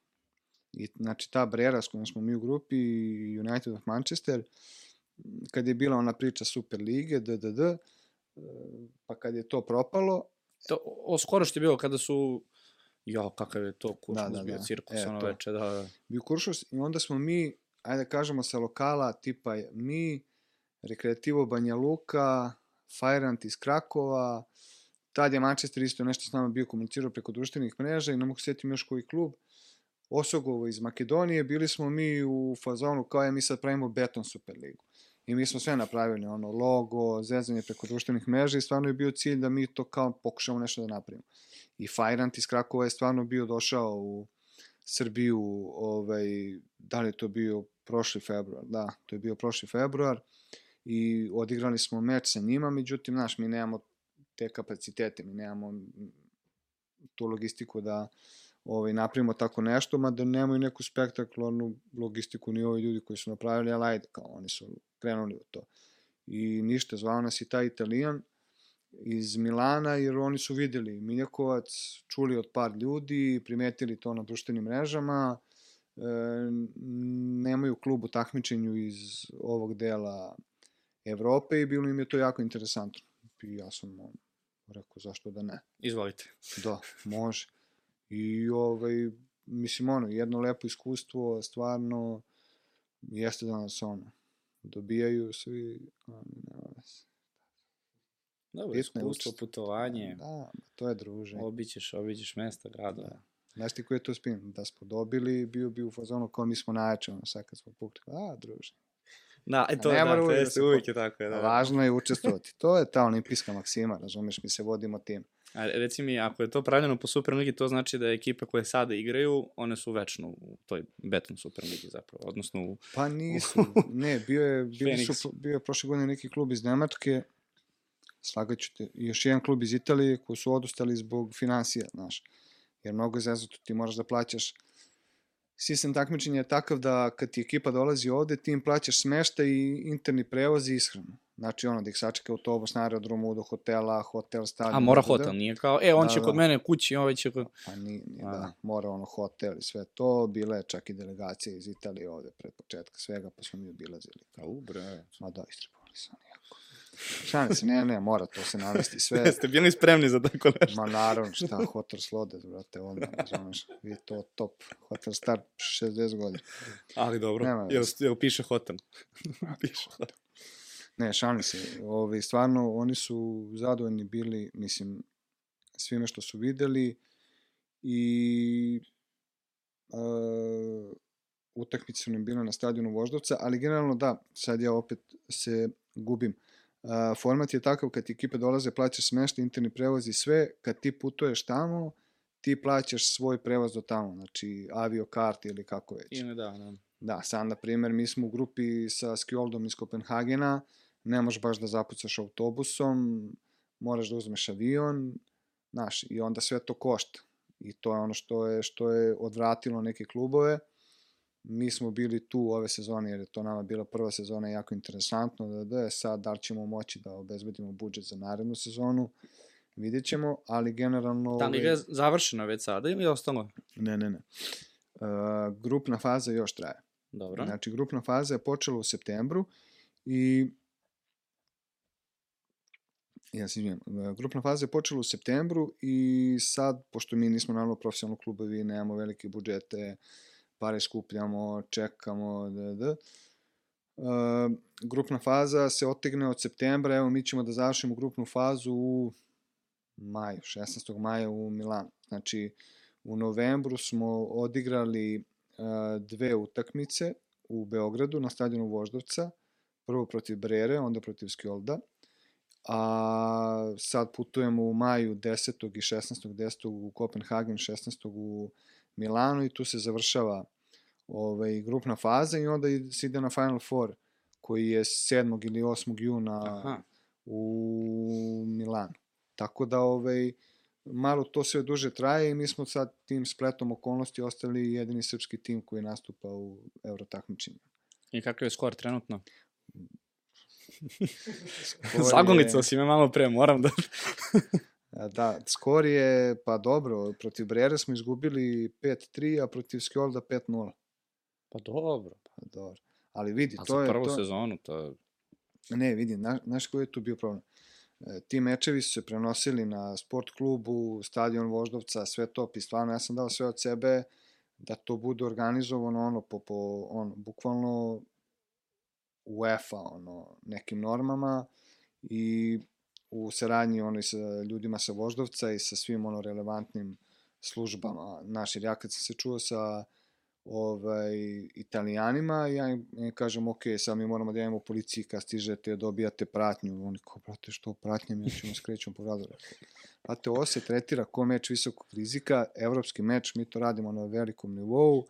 B: I, znači, ta Brera s kojom smo mi u grupi, i United of Manchester, kad je bila ona priča Super Lige, DDD, e, pa kad je to propalo,
A: To, o, skoro što je bilo kada su Jo, kakav je to kuršus
B: Da, da,
A: bio
B: da.
A: cirkus
B: E,
A: ono
B: to.
A: veče, da, da.
B: bio kuršus i onda smo mi, ajde da kažemo sa lokala, tipa mi, Rekreativo Banja Luka, Fajrant iz Krakova, tad je Manchester isto nešto s nama bio komunicirao preko društvenih mreža i ne mogu još koji klub, Osogovo iz Makedonije, bili smo mi u fazonu kao je mi sad pravimo Beton Superligu. I mi smo sve napravili, ono, logo, zezanje preko društvenih mreža i stvarno je bio cilj da mi to kao pokušamo nešto da napravimo. I Fajrant iz Krakova je stvarno bio došao u Srbiju, ovaj, da li to bio prošli februar, da, to je bio prošli februar i odigrali smo meč sa njima, međutim, znaš, mi nemamo te kapacitete, mi nemamo tu logistiku da ovaj, napravimo tako nešto, mada nemaju neku spektakularnu logistiku ni ovi ljudi koji su napravili, ali ajde, kao oni su krenuli u to. I ništa, zvao nas i taj italijan iz Milana, jer oni su videli Miljakovac, čuli od par ljudi, primetili to na društvenim mrežama, e, nemaju klub u takmičenju iz ovog dela Evrope i bilo im je to jako interesantno. I ja sam on, rekao, zašto da ne?
A: Izvolite.
B: Da, može. I ovaj, mislim, ono, jedno lepo iskustvo, stvarno, jeste da nas, ono, dobijaju svi, ono, nema veze.
A: Dobro,
B: Bitno je
A: iskustvo,
B: učestvovati.
A: putovanje,
B: Da, to je druženje.
A: obićeš, obićeš mesta, gradova.
B: Da. Znaš ti koji je to spin? Da smo dobili, bio bi u fazonu kao mi smo najjači, ono, sad kad smo pukli, a, druže.
A: Da, e to
B: ne
A: da, to
B: uvijek da
A: jeste, uvijek je tako, da. da.
B: Važno je učestvovati. To je ta olimpijska maksima, razumeš, mi se vodimo tim.
A: A reci mi, ako je to pravljeno po Superligi, to znači da ekipe koje sada igraju, one su večno u toj beton Superligi zapravo, odnosno u...
B: Pa nisu, ne, bio je, bili su, bio je prošle godine neki klub iz Nemačke, slagaću te, još jedan klub iz Italije koji su odustali zbog financija, znaš. Jer mnogo je zezato, ti moraš da plaćaš Sistem takmičenja je takav da kad ti ekipa dolazi ovde, ti im plaćaš smeštaj i interni prevoz i ishranu. Znači ono, da ih sačeka autobus na aerodromu do hotela, hotel, stadion.
A: A, mora
B: itd.
A: hotel, nije kao, e, on
B: Da,
A: će
B: da.
A: kod mene kući, ovaj će kod...
B: Pa nije, nije
A: A,
B: da,
A: da.
B: mora ono hotel i sve to. Bile je čak i delegacije iz Italije ovde pred početka svega, pa smo mi obilazili.
A: U, bre.
B: Ma da, istripali su oni jako. Šalim se, ne, ne, mora to se navesti sve.
A: Jeste bili spremni za tako nešto?
B: Ma naravno, šta, Hotel Slode, brate, odmah, razumeš, je to top. Hotel star 60 godina.
A: Ali dobro,
B: Nema
A: jel, jel piše hotel? piše hotel.
B: Ne, šalim se, ovi, stvarno, oni su zadovoljni bili, mislim, svime što su videli i uh, utakmice su nam bile na stadionu Voždovca, ali generalno da, sad ja opet se gubim. Uh, format je takav kad ti ekipe dolaze, plaćaš smešta, interni prevoz i sve, kad ti putuješ tamo, ti plaćaš svoj prevoz do tamo, znači aviokart ili kako već.
A: Ime, da, da.
B: Da, sad, na primjer, mi smo u grupi sa Skjoldom iz Kopenhagena, ne možeš baš da zapucaš autobusom, moraš da uzmeš avion, znaš, i onda sve to košta. I to je ono što je, što je odvratilo neke klubove. Mi smo bili tu ove sezone, jer je to nama bila prva sezona jako interesantno, da, da je sad da li ćemo moći da obezbedimo budžet za narednu sezonu, vidjet ćemo, ali generalno...
A: Ta
B: ovaj,
A: liga je završena već sada ili je ostalo?
B: Ne, ne, ne. Uh, grupna faza još traje.
A: Dobro.
B: Znači, grupna faza je počela u septembru i ja se izvijem, grupna faza je počela u septembru i sad, pošto mi nismo naravno profesionalni klubovi, nemamo velike budžete, pare skupljamo, čekamo, da, da. Uh, grupna faza se otegne od septembra, evo mi ćemo da završimo grupnu fazu u maju, 16. maja u Milanu. Znači, u novembru smo odigrali uh, dve utakmice u Beogradu na stadionu Voždovca prvo protiv Brere, onda protiv Skjolda, a sad putujemo u maju 10. i 16. 10. u Kopenhagen, 16. u Milanu i tu se završava ovaj, grupna faza i onda se ide na Final Four koji je 7. ili 8. juna
A: Aha.
B: u Milanu. Tako da ovaj, malo to sve duže traje i mi smo sad tim spletom okolnosti ostali jedini srpski tim koji nastupa u eurotakmičenju.
A: I kakav je skor trenutno?
B: Je-
A: si me malo pre, moram da...
B: A, Da, skor je, pa dobro, protiv Brere smo izgubili 5-3, a protiv Skjolda 5-0.
A: Pa dobro.
B: Pa dobro. Ali vidi,
A: A
B: to
A: za
B: je...
A: prvu
B: to...
A: sezonu, to je...
B: Ne, vidi, na, znaš koji je tu bio problem? E, ti mečevi su se prenosili na sport klubu, stadion Voždovca, sve to, i stvarno ja sam dao sve od sebe da to bude organizovano ono, po, po ono, bukvalno UEFA, ono, nekim normama i u saradnji ono, i sa ljudima sa Voždovca i sa svim ono relevantnim službama. Naš, jer ja kad sam se čuo sa ovaj, italijanima, ja im, ja im kažem, ok, sad mi moramo da javimo policiji kad stižete, dobijate pratnju. Oni kao, brate, što pratnje, mi ćemo skrećemo po radu. Brate, ovo se tretira kao meč visokog rizika, evropski meč, mi to radimo na velikom nivou,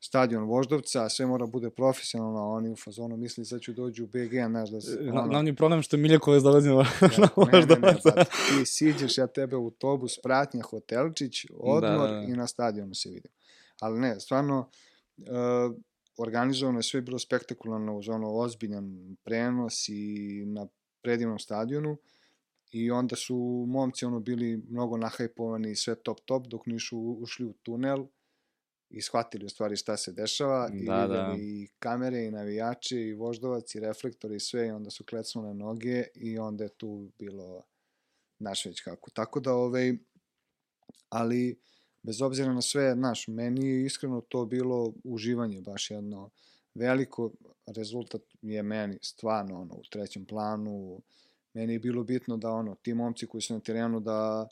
B: stadion Voždovca, sve mora bude profesionalno, oni u fazonu misli sad ću dođu u BG, znaš, da se...
A: Gla- Glavni problem što Miljakovac dolazi na, na
B: ne, ne, ne, brate, ti siđeš, ja tebe u autobus, pratnja, hotelčić, odmor
A: Da, da.
B: i na stadionu se vidimo. Ali ne, stvarno, uh, organizovano je sve bilo spektakularno uz ono ozbiljan prenos i na predivnom stadionu i onda su momci ono bili mnogo nahajpovani i sve top top dok nisu ušli u tunel i shvatili u stvari šta se dešava i
A: Da,
B: videli
A: da.
B: i kamere i navijače i voždovac i reflektori i sve i onda su klecnule noge i onda je tu bilo naš već kako. Tako da ovaj ali bez obzira na sve, znaš, meni je iskreno to bilo uživanje, baš jedno veliko rezultat je meni stvarno ono u trećem planu. Meni je bilo bitno da ono ti momci koji su na terenu da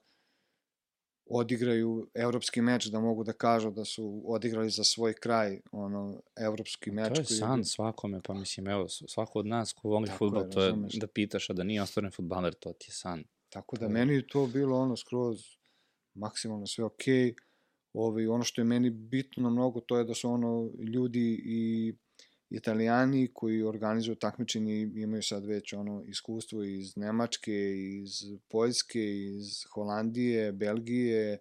B: odigraju evropski meč, da mogu da kažu da su odigrali za svoj kraj ono evropski meč
A: To je
B: koji
A: san svakome, pa mislim, evo, svako od nas ko voli futbol,
B: je,
A: to je da pitaš, a da nije ostvaren futbaler, to ti je san.
B: Tako da
A: To je-
B: meni je to bilo ono skroz maksimalno sve okej. Ovaj, ono što je meni bitno mnogo to je da su ono ljudi i italijani koji organizuju takmičenje imaju sad već ono iskustvo iz Nemačke, iz Poljske, iz Holandije, Belgije,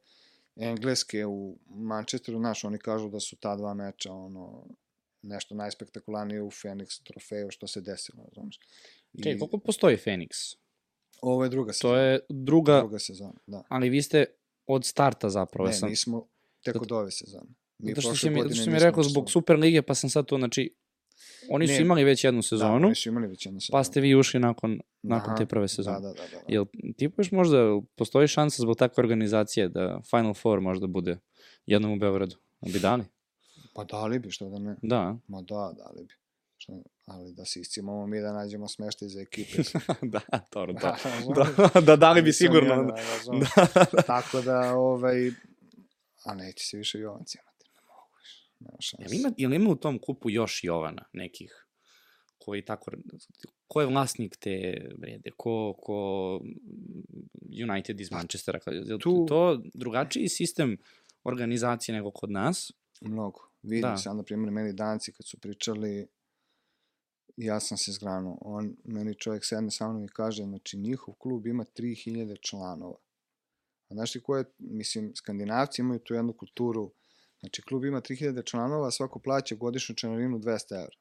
B: Engleske u Manchesteru, znaš, oni kažu da su ta dva meča ono nešto najspektakularnije u Phoenix trofeju što se desilo, razumiješ. I
A: Čekaj, koliko postoji Phoenix?
B: Ovo je druga
A: To
B: sezona.
A: je druga,
B: druga sezona, da.
A: ali vi ste od starta zapravo.
B: Ne,
A: sam,
B: nismo tek od ove sezone. Mi
A: zato što si mi, zato što si mi rekao zbog. Super lige, pa sam sad to, znači, oni su
B: Ne,
A: imali već jednu
B: Da,
A: sezonu,
B: oni su imali već jednu sezonu.
A: pa ste vi ušli nakon, nakon
B: Aha,
A: te prve sezone.
B: Da, da, da. da.
A: Jel tipuješ možda, postoji šansa zbog takve organizacije da Final Four možda bude jednom u Beogradu? Bi dali?
B: Pa dali bi, što da ne.
A: Da.
B: Ma da, dali bi. Ali da se iscimamo mi da nađemo smeštaj za ekipe.
A: da, dobro, to.
B: razumeš?
A: Da, da, dali bi
B: Nisam
A: sigurno.
B: ja, razumeš.
A: Da.
B: Tako da, ovaj, a neće se više Jovanci imati. Ne mogu više. Nema šanse.
A: Jel ima, jel ima u tom kupu još Jovana nekih koji tako, ko je vlasnik te vrede, ko, ko United iz Manchestera, je
B: tu-
A: to drugačiji sistem organizacije nego kod nas?
B: Mnogo. Vidi,
A: Da.
B: da. sad, na primjer, meni danci kad su pričali, ja sam se zgranuo. On, meni čovjek sedne sa mnom i kaže, znači, njihov klub ima 3000 članova. A znaš ti ko je, mislim, skandinavci imaju tu jednu kulturu, znači, klub ima 3000 članova, svako plaća godišnju članarinu 200 evra.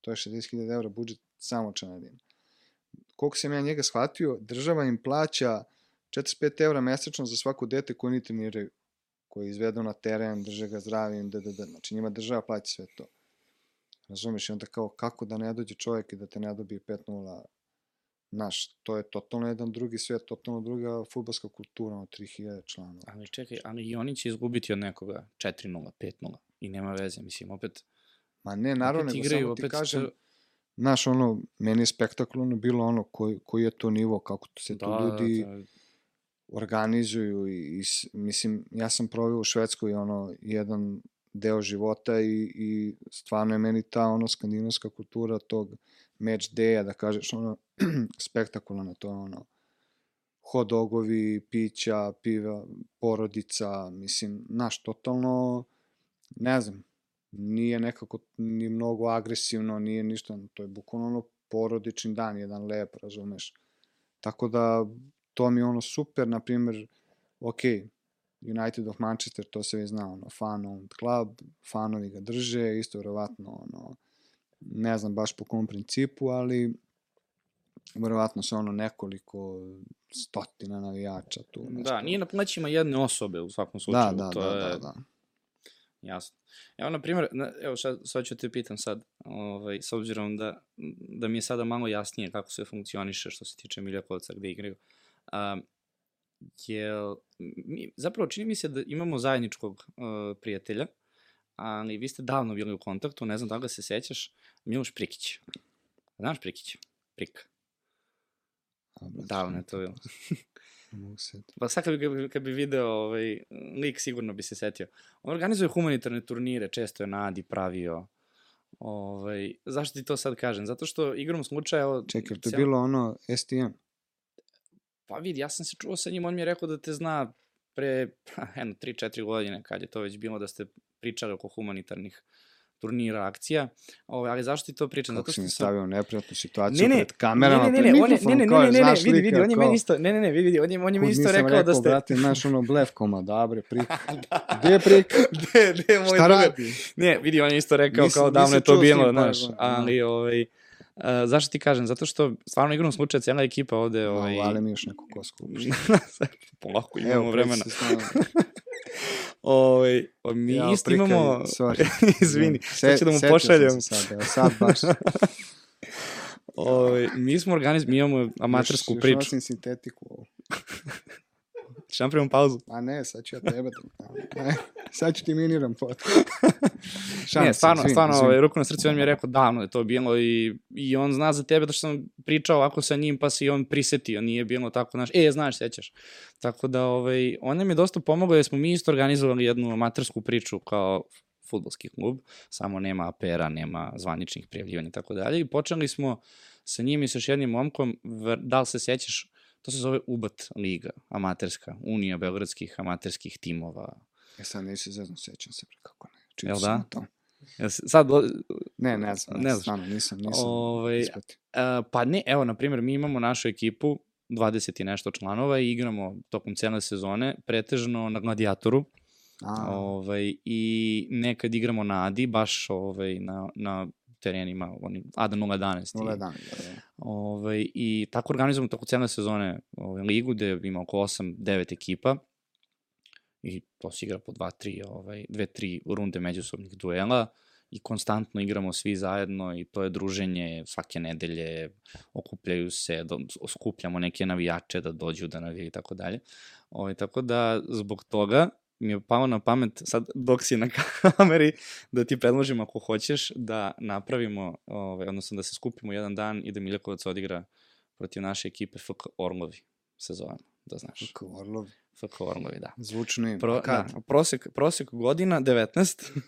B: To je 60.000 evra budžet samo članarina. Koliko sam ja njega shvatio, država im plaća 45 evra mesečno za svako dete koje oni treniraju koji izvedu na teren, drže ga zdravim, da, da, da. Znači njima država plaća sve to. Razumeš? I onda kao, kako da ne dođe čovjek i da te ne dobije 5-0 Znaš, to je totalno jedan drugi svet, totalno druga futbolska kultura, ono 3000 članova.
A: Ali čekaj, ali i oni će izgubiti od nekoga 4-0, 5-0 i nema veze, mislim, opet...
B: Ma ne, naravno, nego
A: igraju,
B: samo ti
A: opet
B: kažem,
A: to-
B: znaš, ono, meni je spektakularno bilo ono koji, koji je to nivo, kako se tu ljudi
A: da,
B: organizuju i, i mislim, ja sam proveo u Švedskoj ono jedan deo života i, i stvarno je meni ta ono skandinavska kultura tog match day da kažeš ono spektakularno, to je ono hot dogovi, pića, piva, porodica, mislim, naš, totalno, ne znam, nije nekako ni mnogo agresivno, nije ništa, to je bukvalno ono porodični dan, jedan lep, razumeš. Tako da, to mi je ono super, na primjer, ok, United of Manchester, to se već zna, ono, fan owned club, fanovi ga drže, isto verovatno, ono, ne znam baš po kom principu, ali verovatno se ono nekoliko stotina navijača tu. Nešto.
A: Da, nije na plećima jedne osobe u svakom slučaju.
B: da, da,
A: to
B: da,
A: je,
B: da, da.
A: Jasno. Evo, na primjer, evo sad, sad ću te pitam sad, ovaj, s obzirom da, da mi je sada malo jasnije kako sve funkcioniše što se tiče Miljakovca gde igraju. Um, jel, mi, zapravo čini mi se da imamo zajedničkog uh, prijatelja, ali vi ste davno bili u kontaktu, ne znam da ga se sećaš, Miloš Prikić. Znaš Prikić? Prik. Davno je to bilo.
B: mogu se.
A: Pa sad kad bi, kad bi video ovaj, lik, sigurno bi se setio. On organizuje humanitarne turnire, često je na Adi pravio. Ovaj, zašto ti to sad kažem? Zato što igrom slučaja... evo,
B: Čekaj, to je
A: cijel-
B: bilo ono STM?
A: Pa vidi, ja sam se čuo sa njim, on mi je rekao da te zna pre, pa, jedno, 3-4 godine, kad je to već bilo, da ste pričali oko humanitarnih turnira, akcija. Ovaj, ali zašto ti to pričam?
B: Kako
A: Zato
B: si
A: što
B: mi
A: sam...
B: stavio u neprijatnu situaciju
A: Ne, ne,
B: pred kamerama,
A: ne, ne,
B: pred
A: ne, ne,
B: mikrofonom,
A: ne,
B: kao,
A: ne, ne, ne,
B: znaš
A: vidi, vidi,
B: lika,
A: on je meni isto, ne, ne, ne, vidi, vidi, on je, on je meni isto
B: nisam
A: rekao da ste...
B: brate, znaš ono blef komada, bre, prik. Gde je prik?
A: Gde, gde moj
B: Šta radi?
A: Ne, vidi, on je isto rekao
B: Nisam-
A: kao davno je to bilo,
B: pa,
A: znaš,
B: da,
A: ali, ovaj, Uh, zašto ti kažem? Zato što stvarno igrom slučaja cijela ekipa ovde... Ovaj,
B: Ovaj... Ali mi još neku kosku.
A: Polako, imamo
B: Evo,
A: vremena.
B: preci se stavio.
A: Ovaj, mi
B: Jao,
A: isto
B: prikaj,
A: imamo...
B: sorry.
A: Izvini,
B: Se-
A: sad ću da mu pošaljem.
B: Sad, evo, sad baš.
A: Ovaj, mi smo organiz, mi imamo amatersku
B: još,
A: priču.
B: Još sintetiku ovu.
A: Šta napravimo pauzu?
B: A ne, sad ću ja tebe da... Ne, sad ću ti miniram pot.
A: ne, stvarno, stvarno, ovaj, ruku na srcu, on mi je rekao davno je to bilo i, i on zna za tebe da što sam pričao ovako sa njim, pa se i on prisetio, nije bilo tako, znaš, e, znaš, sećaš. Tako da, ovaj, on nam je dosta pomogao jer smo mi isto organizovali jednu amatersku priču kao futbolski klub, samo nema apera, nema zvaničnih prijavljivanja i tako dalje. I počeli smo sa njim i sa još jednim momkom, da li se sećaš, to se zove UBAT liga, amaterska, Unija beogradskih amaterskih timova.
B: Ja sad neću zezno, sećam se, kako ne.
A: Jel
B: Čitao sam
A: da?
B: o tom.
A: Jel se- Sad, o-
B: Ne, ne znam,
A: Ne
B: ne znam, nisam, nisam
A: Ovaj,
B: ispratio.
A: Uh, pa ne, evo, na primjer, mi imamo našu ekipu, 20 i nešto članova i igramo tokom cele sezone, pretežno na Gladiatoru,
B: A,
A: ovaj, i nekad igramo na Adi, baš ovaj, na, na terenima, oni, Ada 011.
B: nula
A: i,
B: dan, da, da.
A: ovaj, I tako organizujemo tokom cele sezone ovaj, ligu, gde ima oko 8-9 ekipa, i to se igra po 2-3, ovaj, 2-3 runde međusobnih duela, i konstantno igramo svi zajedno i to je druženje svake nedelje, okupljaju se, do, skupljamo neke navijače da dođu da navijaju i tako dalje. Ovaj, tako da zbog toga mi je palo na pamet, sad dok si na kameri, da ti predložim ako hoćeš da napravimo, ovaj, odnosno da se skupimo jedan dan i da Miljakovac odigra protiv naše ekipe FK Orlovi se zovemo, da znaš.
B: Kako Orlov,
A: FK Orlovi, da.
B: zvučno ime.
A: Pro,
B: kad?
A: da, prosek, prosek godina 19.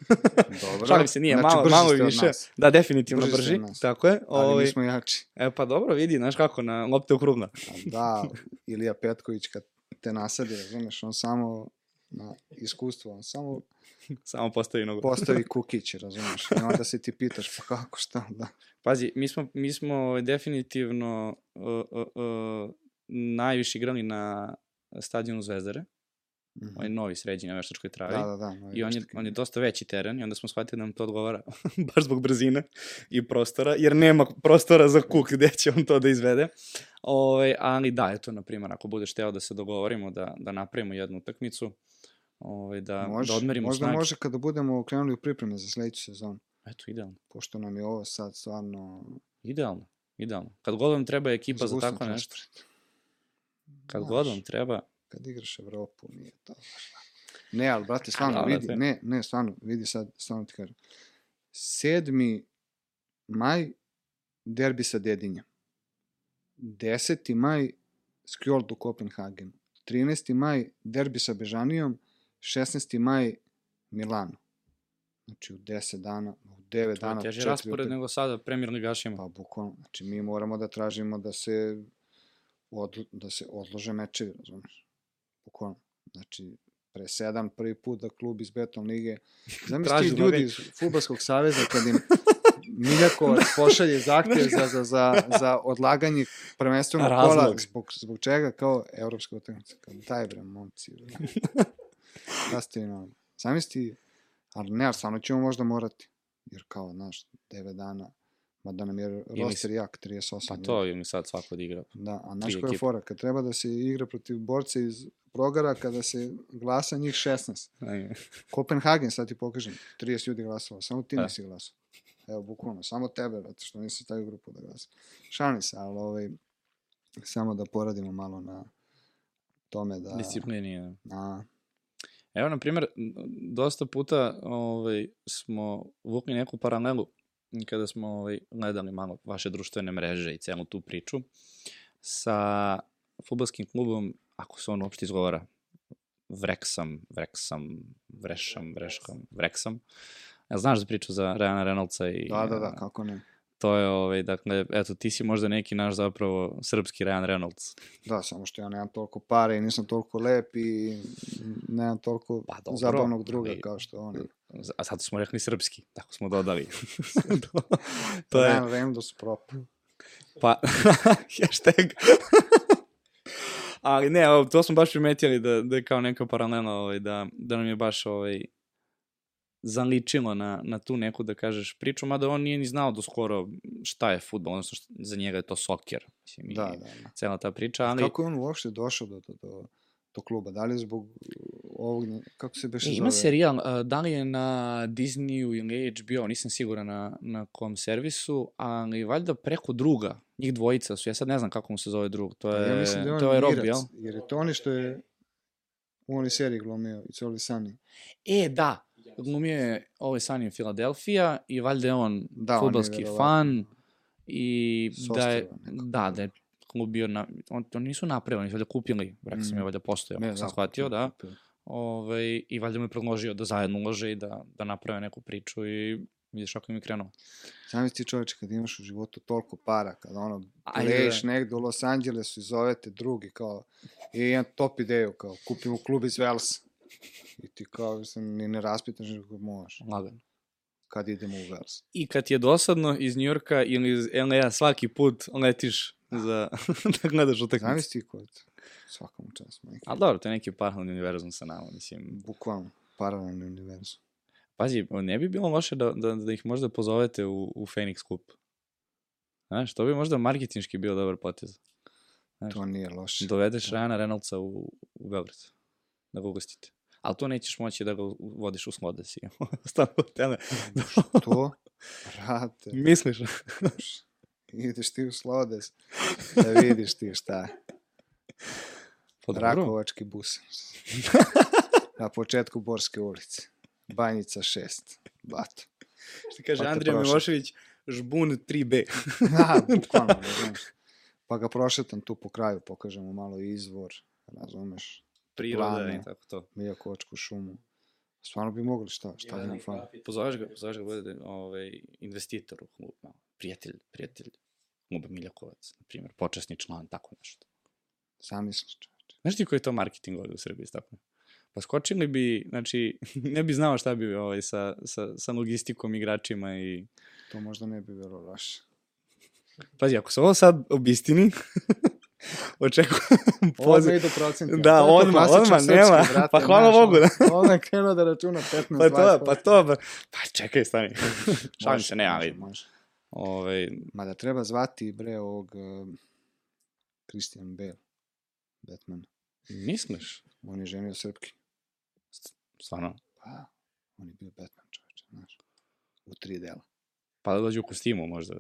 B: Dobro.
A: Šalim se, nije,
B: Znači,
A: malo, malo više. Da, definitivno
B: Brži
A: brži. Tako je.
B: Ali
A: Ovaj,
B: mi smo jači.
A: E, pa dobro, vidi, znaš kako, na lopte okrugla.
B: A Da, Ilija Petković kad te nasadi, razumeš, on samo na iskustvo, on samo
A: Samo postavi nogu.
B: postavi kukić, razumeš, i onda se ti pitaš, pa kako, šta, da.
A: Pazi, mi smo, mi smo ovaj, definitivno uh, uh, uh, najviše igrali na stadionu Zvezdare,
B: Mhm.
A: ovaj novi sređen na veštačkoj travi.
B: Da, da, da.
A: I on je, on je dosta veći teren i onda smo shvatili da nam to odgovara baš zbog brzine i prostora, jer nema prostora za kuk gde će on to da izvede. Ove, ali da, eto, na primjer, ako budeš teo da se dogovorimo da, da napravimo jednu utakmicu, ove, da,
B: može,
A: da odmerimo
B: možda
A: snage.
B: može kada budemo krenuli u pripreme za sledeću sezonu,
A: Eto, idealno.
B: pošto nam je ovo sad stvarno
A: Idealno. Idealno. Kad god vam treba ekipa za
B: zagustan
A: tako nešto, kad
B: Znaš,
A: god vam treba,
B: Kad igraš Evropu, nije to. Ne, ali, brate, stvarno,
A: dobro,
B: vidi,
A: sve.
B: ne, ne, stvarno, vidi sad, stvarno ti kažem. 7. maj, derbi sa Dedinjem. 10. maj, Skjold u Kopenhagenu. 13. maj, derbi sa Bežanijom. 16. maj, Milano. Znači u 10 dana, u 9
A: To je
B: dana,
A: teži
B: četiri
A: raspored
B: utakmice.
A: nego sada premier ligašima.
B: Pa bukvalno, znači mi moramo da tražimo da se od, da se odlože mečevi, razumeš? Bukvalno. Znači, pre sedam prvi put da klub iz Beton lige,
A: Traži
B: ti ljudi iz Futbolskog saveza kad im Miljakovac pošalje zahtev za, za, za, za odlaganje prvenstvenog kola, zbog, zbog čega kao evropska utakmica. Kao, daj bre, momci. Bre. Da ste vi normalni. Zamisli, ali ne, ali stvarno ćemo možda morati. Jer kao, znaš, 9 dana, mada nam je roster jak, 38.
A: Pa to im sad svako da igra.
B: Da, a znaš koja je fora? Kad treba da se igra protiv borca iz progara, kada se glasa njih 16.
A: Aj,
B: Kopenhagen, sad ti pokažem, 30 ljudi glasalo, samo ti
A: Da.
B: nisi glasao. Evo, bukvalno, samo tebe, zato što nisi stavio grupu da glasa. Šalim se, ali ovaj, samo da poradimo malo na tome da...
A: Disciplini. Da.
B: Na,
A: Evo, na primjer, dosta puta ovaj, smo vukli neku paralelu kada smo ovaj, gledali malo vaše društvene mreže i celu tu priču sa futbolskim klubom, ako se on uopšte izgovara, Vreksam, Vreksam, Vrešam, Vreškam, Vreksam. Ja, znaš za priču za Rejana Reynoldsa i...
B: da, da, da, kako ne.
A: To je, ovaj, dakle, eto, ti si možda neki naš zapravo srpski Rejan Reynolds.
B: Da, samo što ja nemam toliko pare i nisam toliko lep i nemam toliko
A: Pa dobro,
B: zabavnog druga
A: ali-
B: kao što oni.
A: A sad smo rekli srpski, tako smo dodali. to,
B: To
A: je,
B: Ryan Reynolds prop.
A: pa, hashtag. Ali ne, to smo baš primetili da, da je kao neka paralela, ovaj, da, da nam je baš ovaj, zaličilo na, na tu neku, da kažeš, priču, mada on nije ni znao do skoro šta je futbol, odnosno šta, za njega je to soker, mislim,
B: Da,
A: i
B: da, da.
A: cela ta priča, ali...
B: Kako je on uopšte došao do, do, do, do kluba? Da li je zbog ovog, kako se beše
A: E,
B: zove?
A: ima serijal, uh, da li je na Disneyu ili HBO, nisam siguran na, na kom servisu, ali valjda preko druga, njih dvojica su, ja sad ne znam kako mu se zove drug, to je,
B: ja mislim da je on
A: to je Rob, jel?
B: jer je to oni što je u onoj seriji glumio, It's Only Sunny.
A: E, da, glumio je Always Sunny in Philadelphia i valjda je on
B: Da, on je
A: futbalski
B: verovatno
A: fan i da je,
B: nekako.
A: da, da je klub bio, na, on, oni nisu napravili, oni su valjda kupili, rekao sam
B: Mm.
A: je valjda postojao,
B: Ne,
A: sam
B: da,
A: shvatio, da.
B: kupio.
A: Ovaj, I valjda mu je predložio da zajedno ulože i da, da naprave neku priču i vidiš kako im je krenuo.
B: Zamisli ti čoveče kad imaš u životu toliko para, kad ono, leješ
A: da.
B: negde u Los Angelesu i zovete drugi, kao, i imam top ideju, kao, kupimo klub iz Velsa. I ti kao, mislim, ni ne raspitaš nego možeš.
A: Lagano.
B: Kad idemo u Vels.
A: I kad ti je dosadno iz Njurka ili iz LA svaki put letiš za, da gledaš utakmicu.
B: Zamisli ti kod svakom čast, majke.
A: Ali dobro, to je neki paralelni univerzum sa nama, mislim.
B: Bukvalno, paralelni univerzum.
A: Pazi, ne bi bilo loše da, da, da ih možda pozovete u, u Phoenix Cup. Znaš, to bi možda marketinški bio dobar potez. Znaš,
B: To nije loše.
A: dovedeš Ryana Reynoldsa u, u Beograd, da ga ugostite. Ali to nećeš moći da ga vodiš u Slodes i ostalo tele.
B: To, brate,
A: Misliš?
B: ideš ti u Slodes da vidiš ti šta.
A: Pa.
B: Rakovački bus. Na početku Borske ulice. Banjica 6. Bato.
A: Što kaže
B: Pa
A: Andrija. Milošević, žbun 3B.
B: Da, bukvalno, razumeš. Pa ga prošetam tu po kraju, pokažemo malo izvor, razumeš,
A: Priroda
B: Plane.
A: i tako to.
B: Mijakovačku šumu. Stvarno bi mogli šta, šta bi nam fali.
A: Pozoveš ga, pozoveš ga bude ovaj, investitor u klub, malo. prijatelj, prijatelj kluba Miljakovac, na primjer, počasni član, tako nešto.
B: Zamisliš čoveče.
A: Znaš ti koji je to marketing ovde u Srbiji, tako? Pa skočili bi, znači, ne bi znao šta bi ovaj, sa, sa, sa logistikom, igračima i...
B: To možda ne bi bilo loše.
A: Pazi, ako se ovo sad obistini, očekujem
B: Odmah
A: poziv.
B: idu procenti.
A: Da, odmah, odmah, nema.
B: brate,
A: Pa hvala Bogu, da.
B: Odmah je krenuo da računa 15,
A: Pa to,
B: 20%.
A: pa to, pa, pa čekaj, stani. Šalim se, ne, ali,
B: može, može.
A: ovaj,
B: Ma da treba zvati, bre, ovog uh, Christian Bale, Batman.
A: misliš?
B: On je ženio Srpki.
A: Stvarno.
B: Pa, on je bio Batman, čoveče, znaš. U tri dela.
A: Pa da dođe u kostimu možda.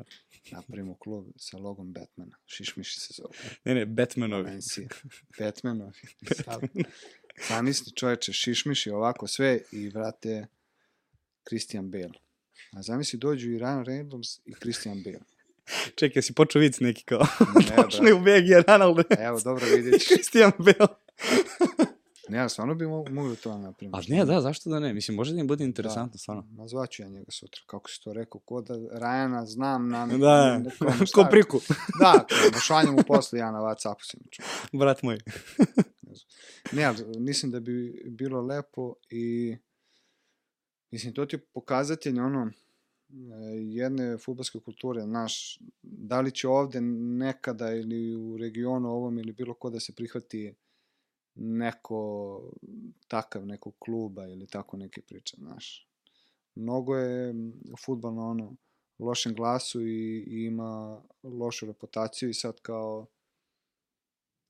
B: Napravimo klub sa logom Batmana. Šišmiši se zove.
A: Ne, ne, Batmanovi.
B: Valencia. Batmanovi. Sad. Zamisli čoveče, šišmiši ovako sve i vrate Christian Bale. A zamisli dođu i Ryan Reynolds i Christian Bale.
A: Čekaj, si počeo vic neki kao.
B: Ne,
A: Počne u BG Ronaldo.
B: Evo, dobro vidjet ćeš.
A: Christian Bale.
B: Ne, ja stvarno bi mo mogli to da napravimo.
A: A ne, da, zašto da ne? Mislim, može da im bude interesantno, da. stvarno.
B: Nazvaću ja njega sutra, kako si to rekao, ko da Rajana znam na...
A: Da, da ko priku.
B: da, kao, šaljem mu posle ja na Whatsappu si mi
A: Brat moj.
B: ne, mislim da bi bilo lepo i mislim, to ti je pokazatelj ono, jedne futbolske kulture, naš, da li će ovde nekada ili u regionu ovom ili bilo ko da se prihvati neko takav nekog kluba ili tako neke priče, znaš. Mnogo je futbol na ono lošem glasu i, i ima lošu reputaciju i sad kao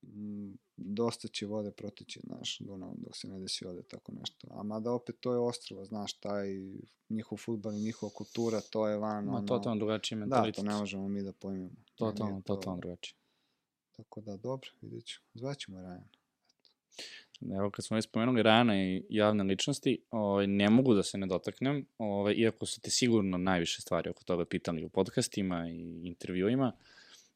B: m, dosta će vode protići, znaš, Dunav, dok se ne desi ovde tako nešto. A mada opet to je ostrava, znaš, taj njihov futbol i njihova kultura, to je van,
A: Ma, ono... totalno drugačiji mentalitet.
B: Da, to ne možemo mi da pojmimo.
A: Totalno, to... totalno drugačije.
B: Tako da, dobro, vidjet ću. Zvaćemo Rajana.
A: Evo, kad smo već spomenuli Rajana i javne ličnosti, ovaj, ne mogu da se ne dotaknem, ovaj, iako su te sigurno najviše stvari oko toga pitali u podcastima i intervjuima,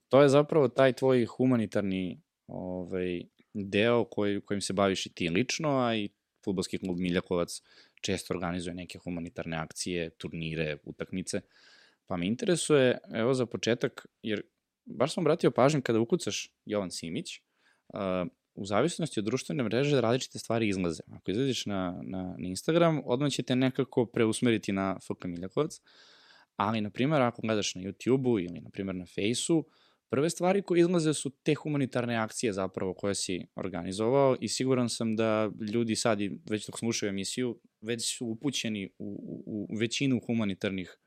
A: to je zapravo taj tvoj humanitarni ovaj, deo koji, kojim se baviš i ti lično, a i futbolski klub Miljakovac često organizuje neke humanitarne akcije, turnire, utakmice. Pa me interesuje, evo za početak, jer baš sam obratio pažnju kada ukucaš Jovan Simić, uh, u zavisnosti od društvene mreže različite stvari izlaze. Ako izlaziš na, na, na Instagram, odmah će te nekako preusmeriti na FK Miljakovac, ali, na primjer, ako gledaš na YouTube-u ili, na primjer, na Fejsu, prve stvari koje izlaze su te humanitarne akcije zapravo koje si organizovao i siguran sam da ljudi sad i već dok slušaju emisiju već su upućeni u, u, u većinu humanitarnih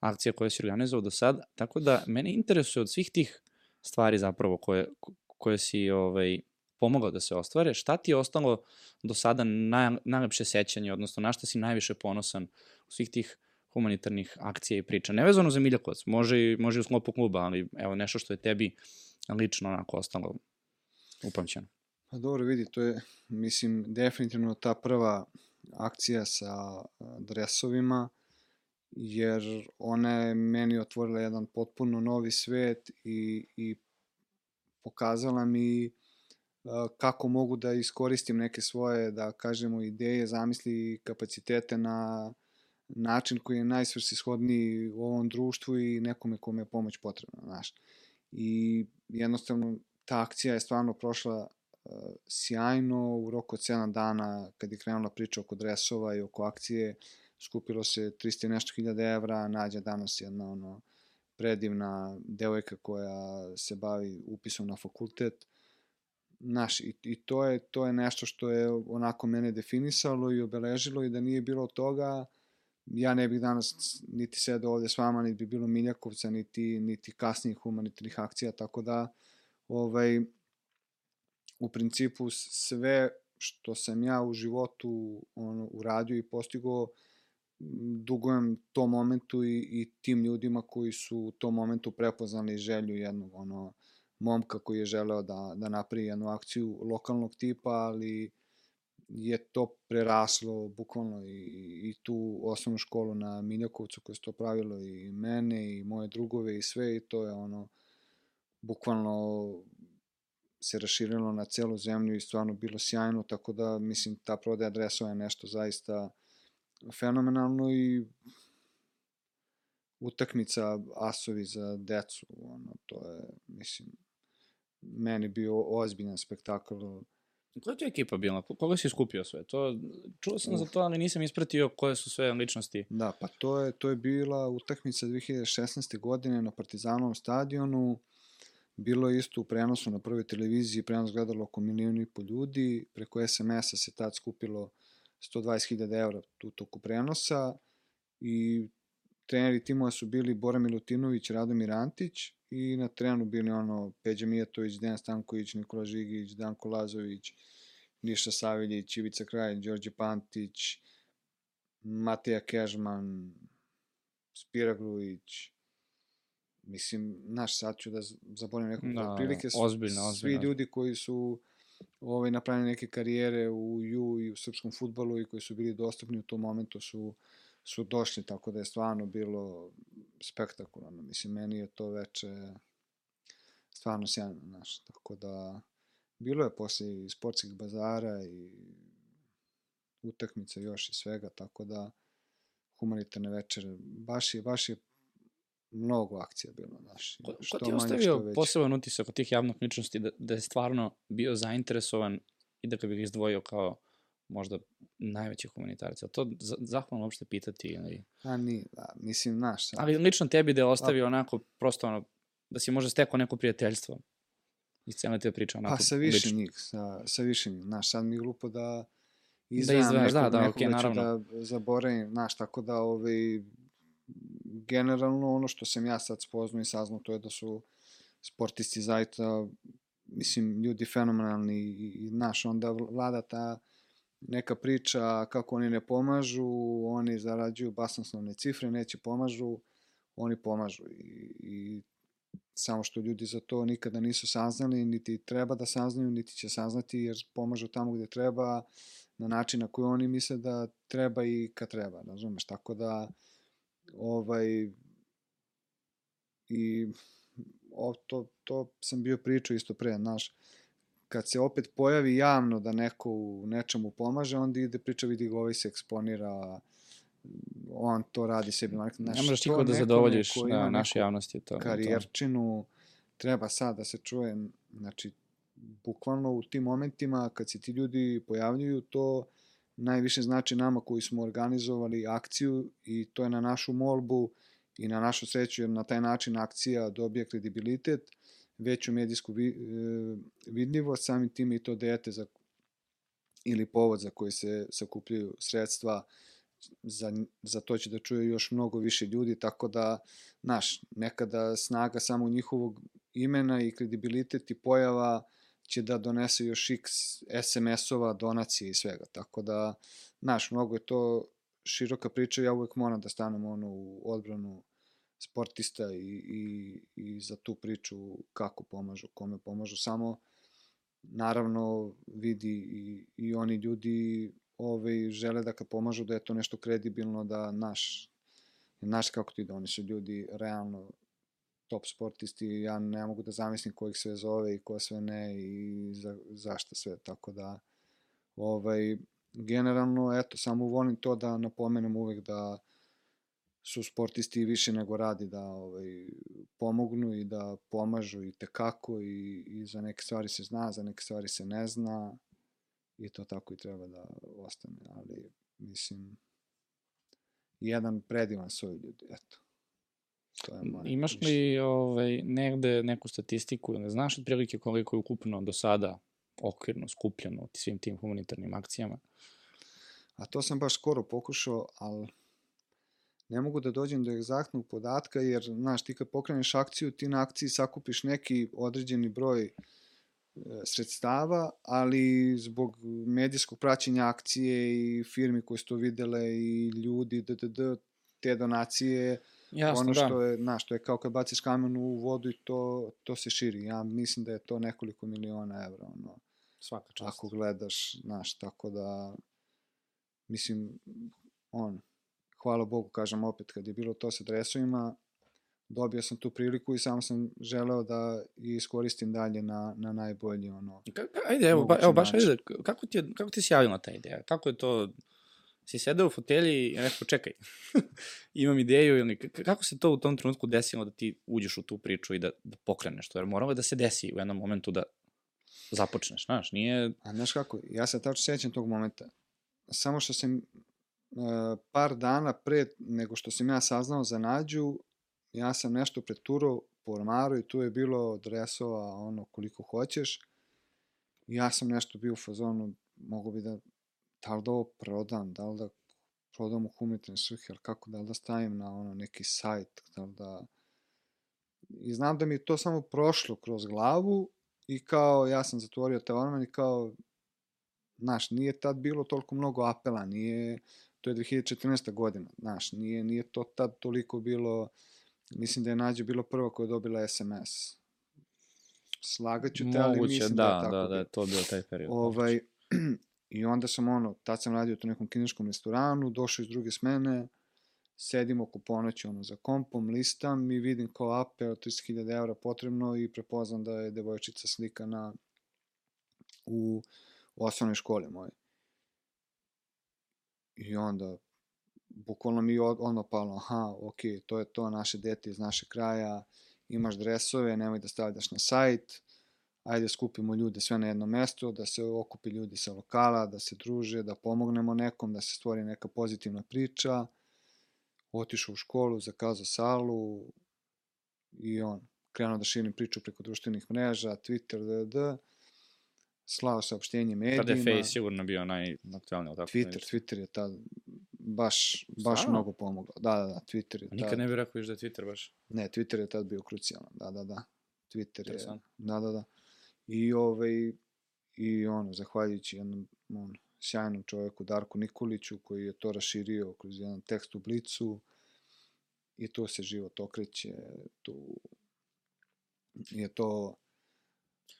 A: akcija koje si organizovao do sad, tako da mene interesuje od svih tih stvari zapravo koje, koje si ovaj, pomogao da se ostvare, šta ti je ostalo do sada naj, najlepše sećanje, odnosno na šta si najviše ponosan u svih tih humanitarnih akcija i priča. Nevezano za Miljakovac, može, i, može i u sklopu kluba, ali evo nešto što je tebi lično onako ostalo upamćeno.
B: Pa dobro, vidi, to je, mislim, definitivno ta prva akcija sa dresovima, jer ona je meni otvorila jedan potpuno novi svet i, i pokazala mi kako mogu da iskoristim neke svoje, da kažemo, ideje, zamisli i kapacitete na način koji je najsvrsishodniji u ovom društvu i nekome kome je pomoć potrebna, znaš. I jednostavno ta akcija je stvarno prošla uh, sjajno, u roku od 7 dana kad je krenula priča oko dresova i oko akcije, skupilo se 300 nešto hiljada evra, nađa danas jedna ono predivna devojka koja se bavi upisom na fakultet, Naš, i, i to, je, to je nešto što je onako mene definisalo i obeležilo i da nije bilo toga, ja ne bih danas niti sedao ovde s vama, niti bi bilo Miljakovca, niti, niti kasnijih humanitarnih akcija, tako da ovaj, u principu sve što sam ja u životu ono, uradio i postigao, dugujem tom momentu i, i tim ljudima koji su u tom momentu prepoznali želju jednog ono, momka koji je želeo da, da napravi jednu akciju lokalnog tipa, ali je to preraslo bukvalno i, i tu osnovnu školu na Miljakovcu koje se to pravilo i mene i moje drugove i sve i to je ono bukvalno se raširilo na celu zemlju i stvarno bilo sjajno, tako da mislim ta prodaja dresova je nešto zaista fenomenalno i utakmica asovi za decu, ono, to je, mislim, meni bio ozbiljan spektakl.
A: Koja je ekipa bila? Koga si skupio sve? To, čuo sam Uf. za to, ali nisam ispratio koje su sve ličnosti.
B: Da, pa to je, to je bila utakmica 2016. godine na Partizanovom stadionu. Bilo je isto u prenosu na prvoj televiziji, prenos gledalo oko milijuna i po ljudi, preko SMS-a se tad skupilo 120.000 evra tu toku prenosa i treneri timova su bili Bora Milutinović, Radomir Antić i na trenu bili ono Peđa Mijatović, Dejan Stanković, Nikola Žigić, Danko Lazović, Niša Saviljić, Ivica Kraj, Đorđe Pantić, Mateja Kežman, Spira Grujić, mislim, naš sad ću da zaboravim nekog da, prilike, su ozbiljno, ozbiljno. svi ljudi koji su ovaj, napravili neke karijere u ju i u srpskom futbolu i koji su bili dostupni u tom momentu su su došli, tako da je stvarno bilo spektakularno. Mislim, meni je to veče stvarno sjajno, znaš, tako da bilo je posle i sportskih bazara i utakmica još i svega, tako da humanitarne večere, baš je, baš je mnogo akcija bilo, znaš.
A: Ko, ko ti je ostavio poseban utisak od tih javnih ličnosti da, da je stvarno bio zainteresovan i da ga bih izdvojio kao možda najveći humanitarac. To zahvalno uopšte pitati ili...
B: A ni, a, mislim, znaš.
A: Sam... Ali lično tebi da je ostavio a... onako, prosto ono, da si možda stekao neko prijateljstvo iz cijela te priče onako.
B: Pa sa više lično. njih, sa, sa više njih, znaš, sad mi je glupo da, da
A: izdvajam da nekog, da, da, nekog okay, naravno.
B: da zaboravim, znaš, tako da ovaj, generalno ono što sam ja sad spoznao i saznao to je da su sportisti zaista mislim ljudi fenomenalni i, i znaš onda vlada ta neka priča kako oni ne pomažu, oni zarađuju basnoslovne cifre, neće pomažu, oni pomažu. I, i samo što ljudi za to nikada nisu saznali, niti treba da saznaju, niti će saznati jer pomažu tamo gde treba, na način na koji oni misle da treba i kad treba, razumeš, tako da ovaj i o, to, to sam bio pričao isto pre, znaš, kad se opet pojavi javno da neko u nečemu pomaže, onda ide priča, vidi ga ovaj se eksponira, on to radi sebi. Znaš,
A: ne možeš niko da zadovoljiš da, naše javnosti. To,
B: karijerčinu, treba sad da se čuje, znači, bukvalno u tim momentima kad se ti ljudi pojavljuju, to najviše znači nama koji smo organizovali akciju i to je na našu molbu i na našu sreću, jer na taj način akcija dobija kredibilitet, veću medijsku e, vidljivost, samim tim i to dete za, ili povod za koji se sakupljaju sredstva, za, za to će da čuje još mnogo više ljudi, tako da, naš, nekada snaga samo njihovog imena i kredibilitet i pojava će da donese još x SMS-ova, donacije i svega. Tako da, znaš, mnogo je to široka priča, ja uvek moram da stanem ono u odbranu sportista i, i, i za tu priču kako pomažu, kome pomažu. Samo, naravno, vidi i, i oni ljudi ovaj, žele da kad pomažu da je to nešto kredibilno, da naš, naš kako ti da oni su ljudi realno top sportisti, ja ne mogu da zamislim ko ih sve zove i ko sve ne i za, zašto sve, tako da ovaj, generalno, eto, samo volim to da napomenem uvek da su sportisti više nego radi da ovaj, pomognu i da pomažu i tekako i, i za neke stvari se zna, za neke stvari se ne zna i to tako i treba da ostane, ali mislim jedan predivan svoj ljudi, eto.
A: To je moje Imaš li ovaj, negde neku statistiku, ne znaš otprilike koliko je ukupno do sada okvirno skupljeno svim tim humanitarnim akcijama?
B: A to sam baš skoro pokušao, ali ne mogu da dođem do egzaktnog podatka, jer, znaš, ti kad pokreneš akciju, ti na akciji sakupiš neki određeni broj e, sredstava, ali zbog medijskog praćenja akcije i firmi koje su to videle i ljudi, d, d, d, te donacije, Jasno, ono što da. je, znaš, što je kao kad baciš kamen u vodu i to, to se širi. Ja mislim da je to nekoliko miliona evra, ono.
A: Svaka čast.
B: Ako gledaš, znaš, tako da, mislim, on, hvala Bogu, kažem opet, kad je bilo to sa dresovima, dobio sam tu priliku i samo sam želeo da iskoristim dalje na, na najbolji ono.
A: Ajde, evo, ba, evo baš ajde, kako ti, je, kako ti se javila ta ideja? Kako je to, si sedeo u fotelji i rekao, čekaj, imam ideju, ili kako se to u tom trenutku desilo da ti uđeš u tu priču i da, da pokreneš to? Jer moralo da se desi u jednom momentu da započneš, znaš, nije...
B: A znaš kako, ja se tačno sećam tog momenta. Samo što sam uh, par dana pre nego što sam ja saznao za Nađu, ja sam nešto preturao po ormaru i tu je bilo dresova ono koliko hoćeš. Ja sam nešto bio u fazonu, mogu bi da da li da ovo prodam, da li da prodam u humanitarne svrhe, ali kako da li da stavim na ono neki sajt, da li da... I znam da mi je to samo prošlo kroz glavu i kao ja sam zatvorio te orman i kao, znaš, nije tad bilo toliko mnogo apela, nije, to je 2014. godina, znaš, nije, nije to tad toliko bilo, mislim da je Nađa bilo prva koja je dobila SMS. Slagaću te, ali mislim
A: da,
B: da je tako.
A: Da, da, da, je to bio taj period.
B: Ovaj, I onda sam ono, tad sam radio u nekom kineskom restoranu, došao iz druge smene, sedim oko ponoći ono, za kompom, listam i vidim kao ape od 30.000 evra potrebno i prepoznam da je devojčica slika na u osnovnoj školi moje. I onda, bukvalno mi odmah palo, aha, ok, to je to, naše dete iz naše kraja, imaš dresove, nemoj da stavljaš na sajt, ajde skupimo ljude sve na jedno mesto, da se okupi ljudi sa lokala, da se druže, da pomognemo nekom, da se stvori neka pozitivna priča. Otišao u školu, zakazao salu i on krenuo da širim priču preko društvenih mreža, Twitter, d, slao saopštenje medijima.
A: Tada je Face sigurno bio najaktualniji, tako?
B: Twitter, Twitter je tad baš, baš
A: Stvarno?
B: mnogo pomogao. Da, da, da, Twitter je tad...
A: Nikad ne bih rekao još da je Twitter baš.
B: Ne, Twitter je tad bio krucijalan, da, da, da. Twitter je, da, da, da. I ovaj, i ono, zahvaljujući jednom on, sjajnom čoveku Darku Nikoliću koji je to raširio kroz jedan tekst u Blicu i tu se život okreće, tu je to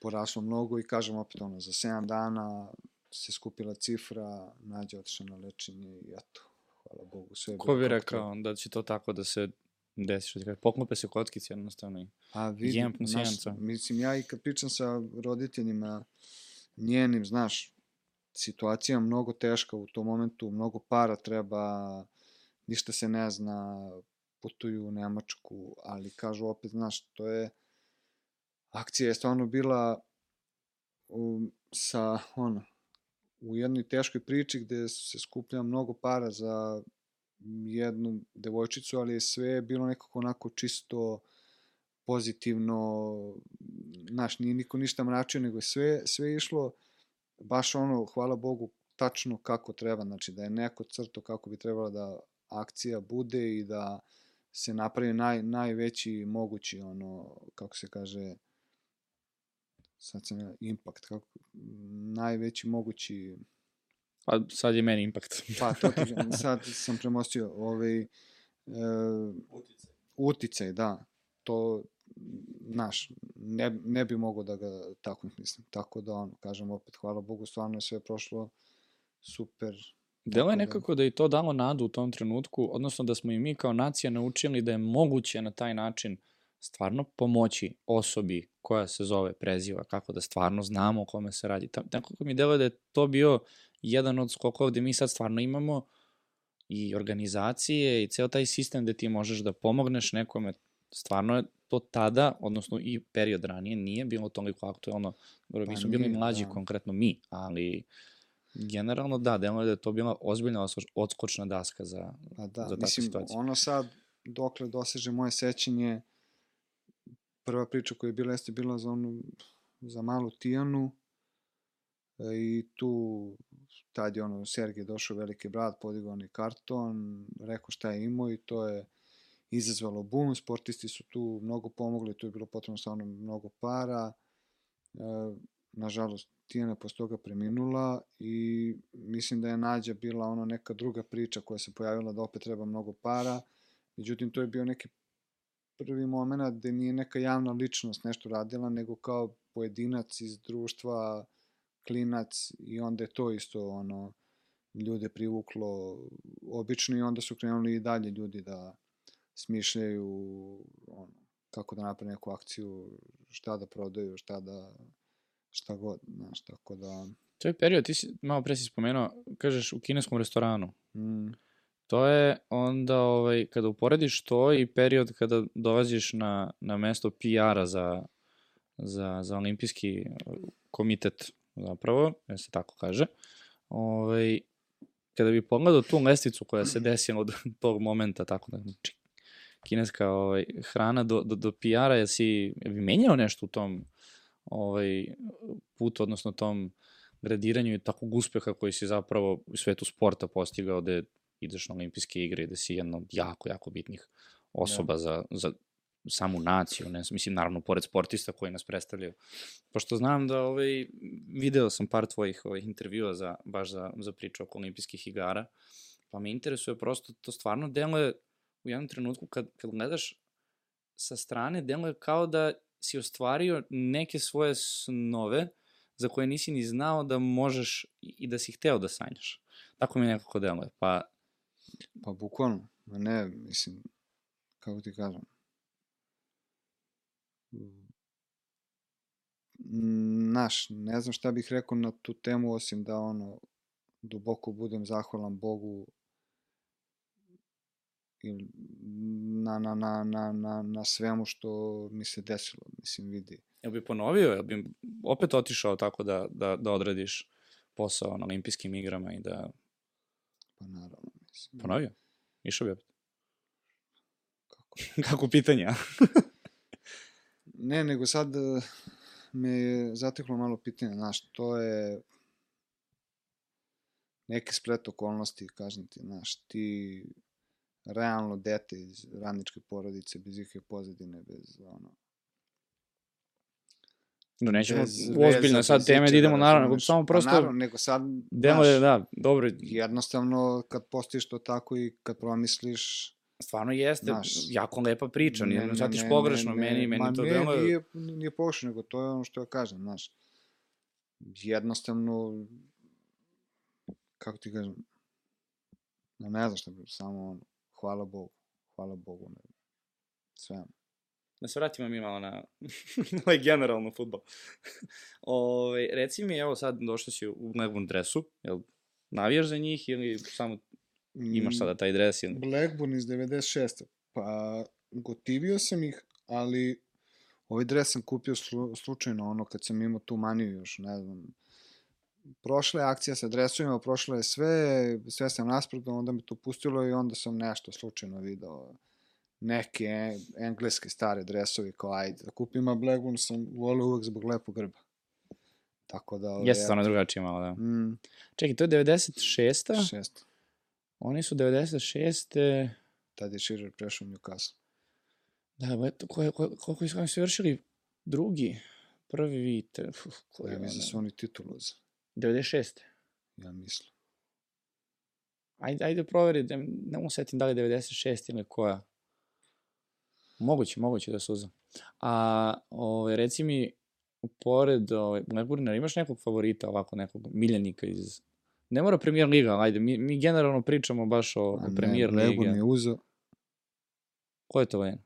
B: poraslo mnogo i kažem opet ono, za 7 dana se skupila cifra, nađe otišao na lečenje i eto, hvala Bogu, sve je
A: Ko bi rekao da će to tako da se desi, što ti kaže, poklope se kockice jednostavno i
B: A vidi,
A: Jedan plus jedan,
B: mislim, ja i kad pričam sa roditeljima njenim, znaš, situacija mnogo teška u tom momentu, mnogo para treba, ništa se ne zna, putuju u Nemačku, ali kažu opet, znaš, to je, akcija je stvarno bila um, sa, ono, u jednoj teškoj priči gde se skuplja mnogo para za jednu devojčicu, ali sve je bilo nekako onako čisto pozitivno, znaš, nije niko ništa mračio, nego je sve, sve išlo baš ono, hvala Bogu, tačno kako treba, znači da je neko crto kako bi trebala da akcija bude i da se napravi naj, najveći mogući, ono, kako se kaže, sad sam ja, impact, kako, najveći mogući
A: Pa sad je meni impact.
B: Pa, to ti, sad sam premostio, ovaj, e,
C: Uticaj.
B: uticaj, da, to, naš, ne, ne bi mogo da ga tako mislim. Tako da, ono, kažem opet, hvala Bogu, stvarno je sve prošlo super.
A: Delo je
B: da-
A: nekako da je to dalo nadu u tom trenutku, odnosno da smo i mi kao nacija naučili da je moguće na taj način stvarno pomoći osobi koja se zove preziva, kako da stvarno znamo o kome se radi. Ta- Nekako mi deluje da je to bio jedan od skokova gde mi sad stvarno imamo i organizacije i ceo taj sistem gde ti možeš da pomogneš nekome. Stvarno je to tada, odnosno i period ranije, nije bilo toliko aktuelno. Dobro, mi
B: Pa
A: smo bili mlađi,
B: da.
A: konkretno mi, ali generalno da, delo je da je to bila ozbiljna odskočna daska za,
B: Pa da,
A: za takve
B: mislim,
A: situacije.
B: ono sad, dokle doseže moje sećanje, prva priča koja je bila jeste bila za onu, za malu Tijanu, e, i tu tad je ono Sergej došao veliki brat, podigao onaj karton, rekao šta je imao i to je izazvalo bum, sportisti su tu mnogo pomogli, tu je bilo potrebno stvarno mnogo para, e, nažalost Tijana posle toga preminula i mislim da je Nađa bila ono neka druga priča koja se pojavila da opet treba mnogo para, međutim to je bio neki prvi moment gde nije neka javna ličnost nešto radila, nego kao pojedinac iz društva, klinac i onda je to isto ono ljude privuklo obično i onda su krenuli i dalje ljudi da smišljaju ono, kako da naprave neku akciju, šta da prodaju, šta da šta god, znaš, tako da
A: To je period, ti si, malo pre si spomenuo, kažeš u kineskom restoranu.
B: mm,
A: To je onda, ovaj, kada uporediš to i period kada dolaziš na, na mesto PR-a za, za, za olimpijski komitet, zapravo, da se tako kaže, ovaj, kada bi pogledao tu lestvicu koja se desila od tog momenta, tako da, znači, kineska ovaj, hrana do, do, do PR-a, jesi, je bi menjao nešto u tom ovaj, putu, odnosno tom gradiranju i takvog uspeha koji si zapravo u svetu sporta postigao da ideš na olimpijske igre i da si jedna od jako, jako bitnih osoba za, za samu naciju, ne, mislim, naravno, pored sportista koji nas predstavljaju. Pošto znam da ovaj, video sam par tvojih ovaj, intervjua za, baš za, za priču oko olimpijskih igara, pa me interesuje prosto, to stvarno deluje u jednom trenutku kad, kad gledaš sa strane, deluje kao da si ostvario neke svoje snove za koje nisi ni znao da možeš i i da si hteo da sanjaš. Tako mi nekako deluje. Pa,
B: pa bukvalno, ma ne, mislim, kako ti kažem, naš, ne znam šta bih rekao na tu temu, osim da ono, duboko budem zahvalan Bogu na, na, na, na, na, na svemu što mi se desilo, mislim, vidi.
A: Jel bi ponovio, jel bi opet otišao tako da, da, da odradiš posao na olimpijskim igrama i da...
B: Pa naravno.
A: Ponovio? Išao bi opet?
B: Kako?
A: Kako pitanje, a?
B: Ne, nego sad eh, me je zateklo malo pitanje, znaš, to je neki splet okolnosti, kažem ti, znaš, ti realno dete iz radničke porodice, bez ikakve pozadine, bez ono,
A: No, nećemo
B: bez
A: ozbiljno sad teme da idemo naravno, nego samo prosto...
B: Pa naravno, nego sad,
A: Demo je, da, dobro,
B: jednostavno kad postojiš to tako i kad promisliš,
A: stvarno jeste,
B: Znaš,
A: jako lepa priča, nije, ne, shvatiš
B: ne,
A: pogrešno,
B: ne, ne,
A: meni, meni
B: ma
A: to
B: ne,
A: deluje...
B: Nije, nije pogrešno, nego to je ono što ja kažem, znaš. Jednostavno, kako ti kažem, no ne znam šta bi, samo ono, hvala Bogu, hvala Bogu, ne, sve.
A: Da se vratimo mi malo na ovaj generalno futbol. Ove, reci mi, evo sad došao si u Blackburn dresu, jel navijaš za njih ili samo imaš sada taj dres ili...
B: Blackburn iz 96. Pa, gotivio sam ih, ali ovaj dres sam kupio slu, slučajno, ono, kad sam imao tu maniju još, ne znam, prošla je akcija sa dresovima, prošla je sve, sve sam rasprodao, onda me to pustilo i onda sam nešto slučajno video neke en- engleske stare dresovi kao ajde da kupim, a Blackburn sam volio uvek zbog lepog grba. Tako da... ove,
A: Jeste stvarno drugačije malo, da.
B: Mm,
A: Čekaj, to je 96.
B: šest.
A: Oni su 96.
B: Tad je Shearer prešao u Newcastle.
A: Da, ba, koje, koje, koliko su, su vršili drugi, prvi, te, uf, koji
B: Ja mislim da
A: ono?
B: su oni titulu uzeli,
A: 96.
B: ja mislim.
A: Ajde, ajde proveri, da, ne mogu setim da li je 96 ili koja. Moguće, moguće da su uzeli. A, ove, reci mi, pored ove, Blackburna, imaš nekog favorita, ovako nekog miljenika iz... Ne mora Premier Liga, ajde, mi, mi generalno pričamo baš o,
B: A
A: o
B: ne,
A: Premier
B: Blackburn
A: Lige.
B: je uzeo,
A: Ko je to vajen?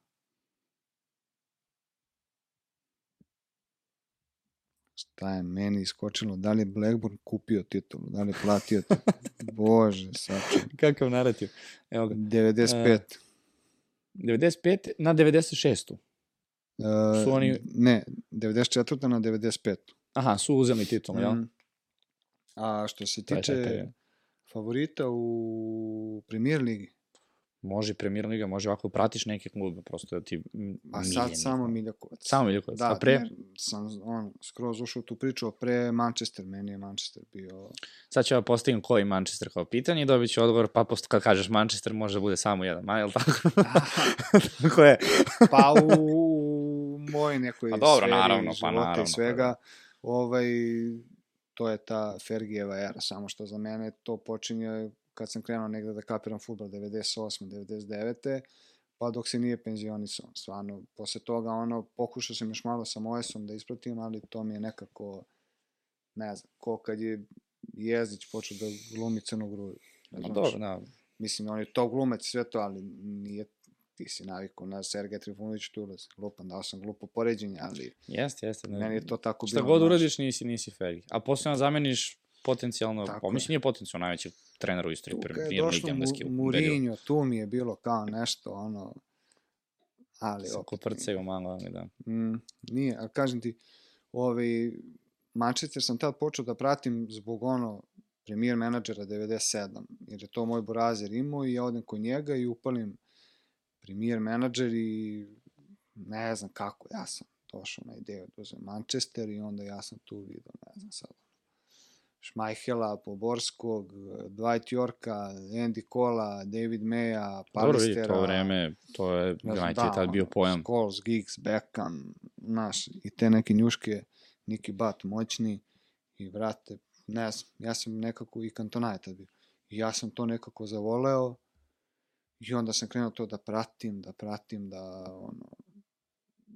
B: šta je meni iskočilo, da li je Blackburn kupio titulu, da li je platio titulu. Bože, sačuvaj.
A: Kakav narativ? Evo ga.
B: 95.
A: 95 na 96.
B: Uh,
A: su oni-
B: Ne, 94. na 95.
A: Aha, su uzeli titul, jel?
B: Mm. A što se tiče
A: taj period.
B: favorita u Premier ligi,
A: Može Premier Liga, može ovako pratiš neke klube, prosto da ti
B: a sad samo Miljakovac.
A: Samo Miljakovac.
B: Da,
A: a pre,
B: ne, sam on, skroz ušao tu priču, a pre Manchester, meni je Manchester bio...
A: sad ću ja postavim koji Manchester kao pitanje i dobit ću odgovor, pa posto kad kažeš Manchester može da bude samo jedan, ma, jel tako? tako je.
B: pa u moj nekoj
A: Pa dobro,
B: sferi
A: naravno, pa naravno,
B: i
A: pa
B: svega, ovaj, to je ta Fergijeva era, samo što za mene to počinje kad sam krenuo negde da kapiram futbol 98. 99. pa dok se nije penzionisao. Stvarno, posle toga ono, pokušao sam još malo sa Moesom da ispratim, ali to mi je nekako, ne znam, ko kad je Jezdić počeo da glumi Crnu gruju.
A: Ma
B: Razumeš?
A: dobro, da.
B: Mislim, on je to glumac i sve to, ali nije ti si navikao na Sergeja Trifunović tu ulazi. Lupan, dao sam glupo poređenje, ali
A: Jeste, jeste. Ne,
B: meni je to tako
A: Šta
B: bilo.
A: god
B: znaš.
A: uradiš, nisi, nisi Fergie. A posle zameniš potencijalno,
B: Tako
A: pa
B: je.
A: mislim nije potencijalno najveći trener u istoriji Premier Lige engleski.
B: Mourinho, tu mi je bilo kao nešto, ono, ali opet
A: koprcaju malo, ali da.
B: Mm, nije, a kažem ti, ovaj, Manchester sam tad počeo da pratim zbog ono, premier menadžera 97, jer je to moj borazer imao i ja odem kod njega i upalim premier menadžer i ne znam kako, ja sam došao na ideju da uzem Manchester i onda ja sam tu vidio, ne znam sad, Šmajhela, Poborskog, Dwight Yorka, Andy Cola, David Maya,
A: Dobro vidi,
B: Palistera.
A: to vreme, to je,
B: znam,
A: United je tad bio pojam.
B: Scholes, Giggs, Beckham, naš, i te neke njuške, Niki Bat, moćni, i vrate, ne znam, ja sam nekako, i Cantona je tad bio, i ja sam to nekako zavoleo, i onda sam krenuo to da pratim, da pratim, da, ono,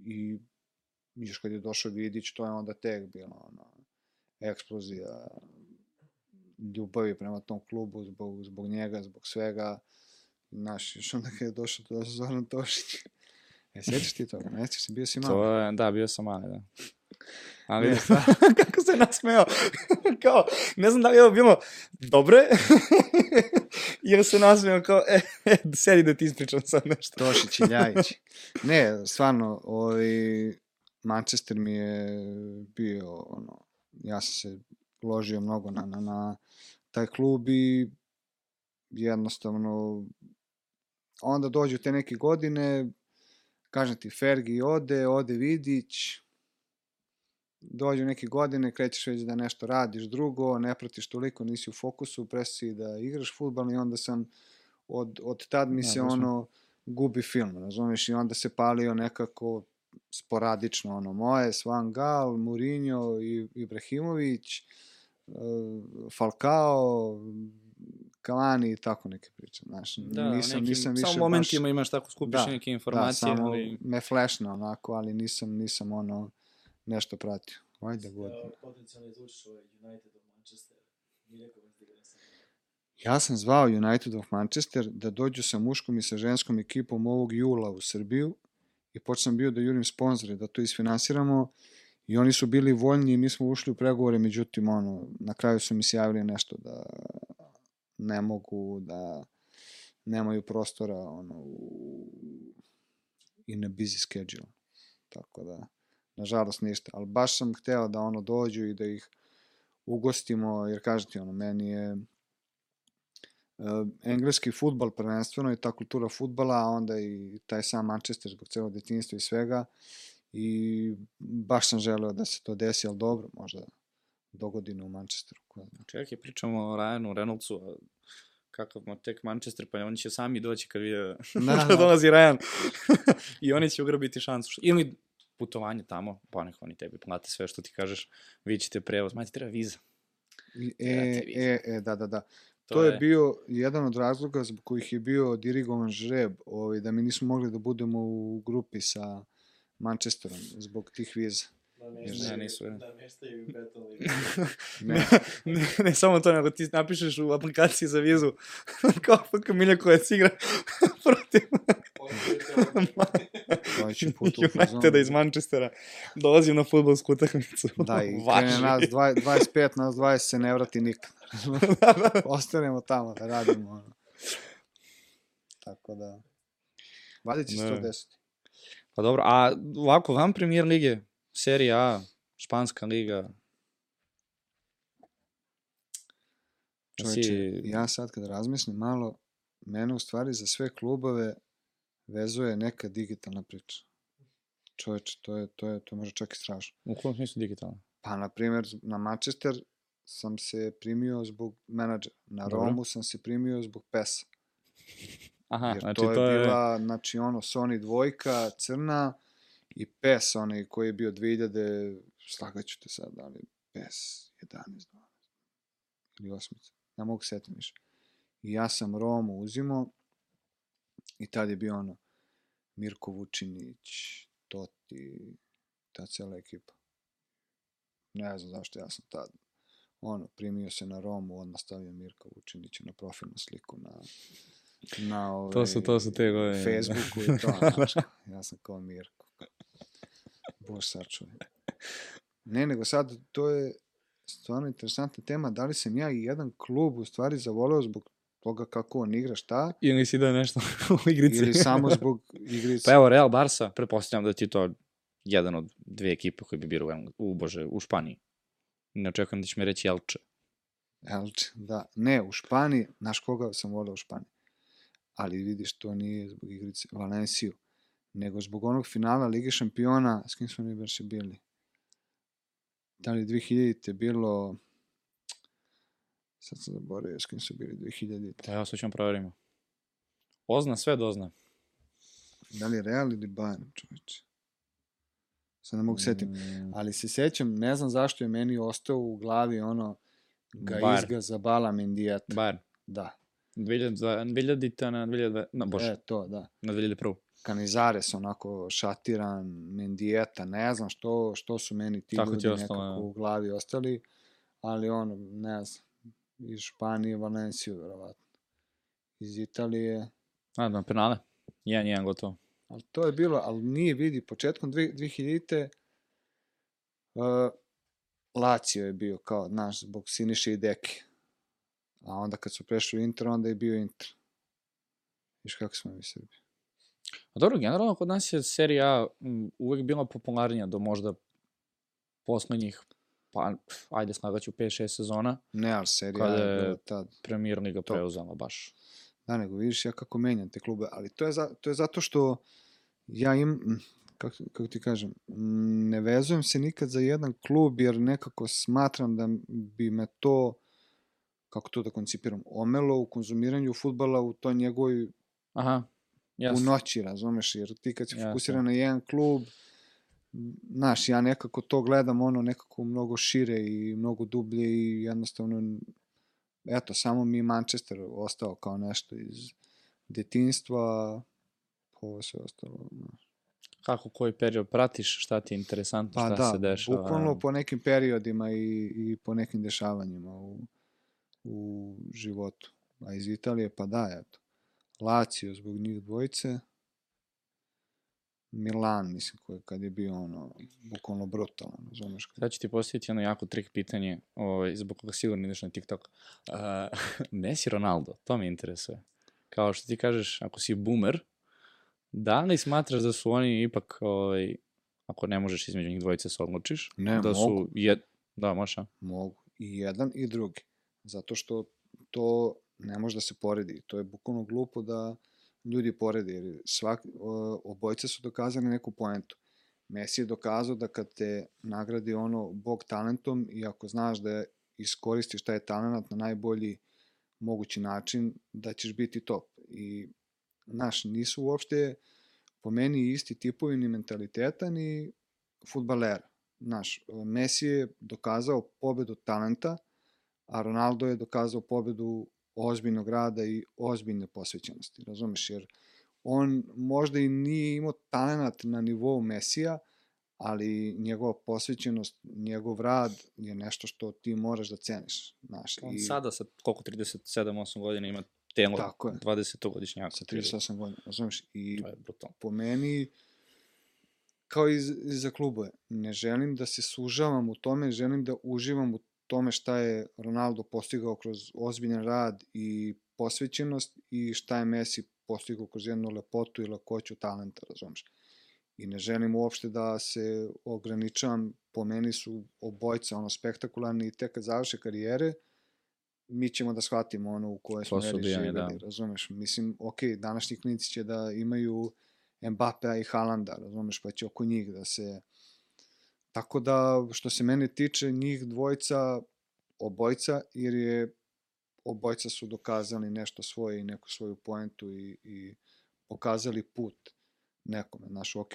B: i još kad je došao Vidić, to je onda tek bilo, ono, eksplozija ljubavi prema tom klubu, zbog, zbog njega, zbog svega, Znaš, još onda kad je došao to Zoran Tošić. E, sjećaš ti toga? Ne sjećaš se, bio si malo.
A: To je, da, bio sam mali, da. Ali,
B: Ne,
A: kako se nasmeo. kao, ne znam da li je ovo bilo dobre, jer se nasmeo kao, e, e, sedi da ti ispričam sad nešto.
B: Tošić i Ljajić. Ne, stvarno, ovaj, Manchester mi je bio, ono, ja sam se uložio mnogo na, na, na taj klub i jednostavno onda dođu te neke godine, kažem ti, Fergi ode, ode Vidić, dođu neke godine, krećeš već da nešto radiš drugo, ne pratiš toliko, nisi u fokusu, presi da igraš futbal i onda sam od, od tad mi
A: Da,
B: se
A: baš mi-
B: ono gubi film, razumiješ, i onda se palio nekako sporadično, ono, moje, Svan Gal, Mourinho, i, Ibrahimović, uh, Falcao, Cavani i tako neke priče, znaš,
A: Da,
B: nisam,
A: nekim,
B: nisam više
A: samo u momentima imaš tako skupiš
B: Da,
A: neke
B: baš,
A: informacije,
B: da, samo
A: ali...
B: me flashna onako, ali nisam, nisam ono, nešto pratio. Ajde, god.
C: Potencijalno izvučiš ovaj United of Manchester. Da sa
B: Ja sam zvao United of Manchester da dođu sa muškom i sa ženskom ekipom ovog jula u Srbiju i počnem bio da jurim sponzore, da to isfinansiramo i oni su bili voljni i mi smo ušli u pregovore, međutim, ono, na kraju su mi se javili nešto da ne mogu, da nemaju prostora ono, u, in a busy schedule. Tako da, nažalost ništa. Ali baš sam hteo da ono dođu i da ih ugostimo, jer kažete, ono, meni je engleski futbal prvenstveno i ta kultura futbala, a onda i taj sam Manchester zbog celog detinjstva i svega i baš sam želeo da se to desi, ali dobro, možda do godine u Manchesteru. ko zna.
A: Čekaj, pričamo o Ryanu Reynoldsu, a kakav ma tek Manchester, pa oni će sami doći kad vide
B: Da,
A: da,
B: da.
A: dolazi Ryan. I oni će ugrabiti šansu. Ili putovanje tamo, pa nek oni tebi plate sve što ti kažeš, vi ćete prevoz, ma ti treba viza.
B: E, e, e, da, da, da. To, je bio jedan od razloga zbog kojih je bio dirigovan žreb, ovaj, da mi nismo mogli da budemo u grupi sa Manchesterom zbog tih viza.
A: Ne, nisu, ne.
C: Da meštaju i Battle
B: Ne,
A: ne, ne samo to, nego ti napišeš u aplikaciji za vizu kao FK Miljakovac igra protiv
B: Sledeći put u fazonu.
A: Uniteda iz Manchestera. Dolazim na futbolsku utakmicu.
B: Da, i krene nas dva- 25, nas 20 se ne vrati nikad. Ostanemo tamo da radimo. Ono. Tako da... Valjda će se to desiti.
A: Pa dobro, a ovako, van premijer lige, serija A, španska liga,
B: Čoveče,
A: si-
B: ja sad kad razmislim malo, mene u stvari za sve klubove vezuje neka digitalna priča. Čoveče, to je, to je, to može čak i strašno.
A: u kojem smislu digitalno?
B: Pa, na primjer, na Manchester sam se primio zbog menadžera. Na
A: Dobro.
B: Romu sam se primio zbog PES.
A: Aha,
B: Jer
A: znači
B: to je
A: to je...
B: bila, znači ono, Sony dvojka, crna i PES, onaj koji je bio 2000, slagaću te sad, da li PES 11, 12 ili 8, ne mogu setim više. I ja sam Romu uzimo i tad je bio ono Mirko Vučinić, Toti, ta cela ekipa. Ne znam zašto ja sam tad ono, primio se na Romu, odmah stavio Mirka Vučinića na profilnu sliku na na ovaj,
A: To su- to su te godine.
B: Facebooku i to, znaš, ja sam kao Mirko. Bož sačuvaj. Ne, nego sad, to je stvarno interesantna tema, da li sam ja i jedan klub u stvari zavoleo zbog toga kako on igra šta,
A: Ili si da nešto u igrici?
B: ili samo zbog igrice.
A: Pa evo, Real Barca, pretpostavljam da ti to jedan od dve ekipe koji bi bili u, u, bože, u Španiji. Ne očekujem da će mi reći Elče.
B: Elče, da. Ne, u Španiji, znaš koga sam voleo u Španiji? Ali vidiš, to nije zbog igrice Valenciju, nego zbog onog finala Lige šampiona, s kim smo mi baš bili? Da li 2000-te bilo... Sad sam zaboravio s kim su bili 2000-te.
A: Da, evo, sad ćemo proverimo. Ozna sve dozna.
B: Da li Real ili Bayern, čoveče? Sad ne mogu setim.
A: Mm,
B: Ali se sećam, ne znam zašto je meni ostao u glavi ono ga
A: Bayern.
B: izga za bala Mendijata.
A: Bayern.
B: Da.
A: 2000 na 2000, na, bože,
B: E, to, da.
A: na 2001.
B: Canizares onako šatiran, Mendijeta, ne znam što, što su meni ti
A: Tako
B: ljudi
A: ostalo,
B: nekako
A: ja.
B: u glavi ostali, ali ono, ne znam, iz Španije, Valenciju, verovatno. Iz Italije,
A: A, na penale. 1-1 gotovo.
B: Ali to je bilo, ali nije vidi, početkom dve- 2000-te Uh, Lazio je bio kao, naš, zbog Siniše i Deke. A onda kad su prešli u Inter, onda je bio Inter. Viš kako smo mi Srbi.
A: A dobro, generalno kod nas je serija A uvek bila popularnija do možda poslednjih, pa ajde slagaću 5-6 sezona,
B: Ne, ali serija
A: Kada
B: je tad.
A: Premier Liga preuzela baš.
B: Da, nego vidiš ja kako menjam te klube, ali to je, za, to je zato što ja im, kako, kako ti kažem, ne vezujem se nikad za jedan klub jer nekako smatram da bi me to, kako to da koncipiram, omelo u konzumiranju futbala u toj njegovoj
A: Aha,
B: u
A: jasno.
B: noći, razumeš, jer ti kad si
A: Jasno.
B: fokusiran na jedan klub, znaš, ja nekako to gledam ono nekako mnogo šire i mnogo dublje i jednostavno, eto, samo mi Manchester ostao kao nešto iz detinstva, ovo sve ostalo.
A: Kako koji period pratiš, šta ti je interesantno,
B: Pa
A: šta
B: da,
A: se dešava.
B: bukvalno po nekim periodima i, i po nekim dešavanjima u, u životu. A iz Italije, pa da, eto. Lazio zbog njih dvojice. Milan, mislim, koji kad je bio ono, bukvalno brutalan, razumeš? Kad...
A: Sad ću ti postaviti jedno jako trik pitanje, ovaj, zbog koga sigurno ideš na TikTok. Uh, Messi Ronaldo, to me interesuje. Kao što ti kažeš, ako si boomer, da li smatraš da su oni ipak, ovaj, ako ne možeš između njih dvojice se odlučiš,
B: Ne,
A: da
B: mogu.
A: su, jed... da, može, a?
B: Mogu. I jedan i drugi. Zato što to ne može da se poredi. To je bukvalno glupo da ljudi poredi. Jer svak, obojice su dokazali neku poentu. Messi je dokazao da kad te nagradi ono bog talentom i ako znaš da iskoristiš taj talent na najbolji mogući način, da ćeš biti top. I, znaš, nisu uopšte po meni isti tipovi ni mentaliteta ni futbalera. Znaš, Messi je dokazao pobedu talenta, a Ronaldo je dokazao pobedu ozbiljnog rada i ozbiljne posvećenosti, razumeš, jer on možda i nije imao talent na nivou Mesija, ali njegova posvećenost, njegov rad je nešto što ti moraš da ceniš, znaš.
A: On sada sa koliko 37-8 godina ima telo
B: Tako je.
A: 20-godišnjaka.
B: sa 38 godina, razumeš, i
A: To je brutalno.
B: po meni, kao i za klubove, ne želim da se sužavam u tome, želim da uživam u tome šta je Ronaldo postigao kroz ozbiljan rad i posvećenost i šta je Messi postigao kroz jednu lepotu i lakoću talenta, razumeš. I ne želim uopšte da se ograničavam, po meni su obojca ono spektakularni i tek kad završe karijere, mi ćemo da shvatimo ono u kojoj smo
A: Ko su
B: eri
A: bili,
B: živeli,
A: da.
B: razumeš. Mislim, ok, današnji klinici će da imaju Mbappea i Haalanda, razumeš, pa će oko njih da se... Tako da, što se mene tiče, njih dvojica, obojca, jer je obojca su dokazali nešto svoje i neku svoju poentu i, i pokazali put nekome. Znaš, ok,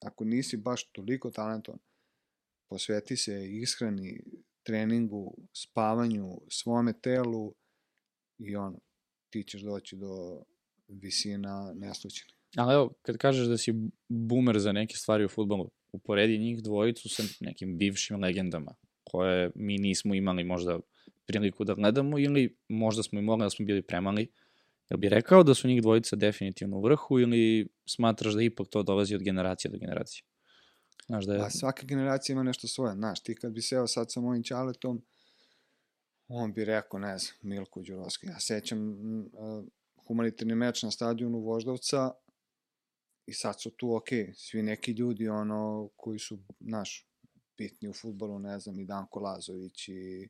B: ako nisi baš toliko talentovan, posveti se ishrani, treningu, spavanju, svome telu i ono, ti ćeš doći do visina neslućenih.
A: Ali evo, kad kažeš da si boomer za neke stvari u futbolu, uporedi njih dvojicu sa nekim bivšim legendama, koje mi nismo imali možda priliku da gledamo ili možda smo i mogli da smo bili premali. Jel bi rekao da su njih dvojica definitivno u vrhu ili smatraš da ipak to dolazi od generacije do generacije? Znaš da je...
B: A svaka generacija ima nešto svoje. Znaš, ti kad bi seo sad sa mojim čaletom, on bi rekao, ne znam, Milko Đurovski. Ja sećam uh, humanitarni meč na stadionu Voždovca i sad su tu, ok, svi neki ljudi, ono, koji su, znaš, bitni u futbolu, ne znam, i Danko Lazović i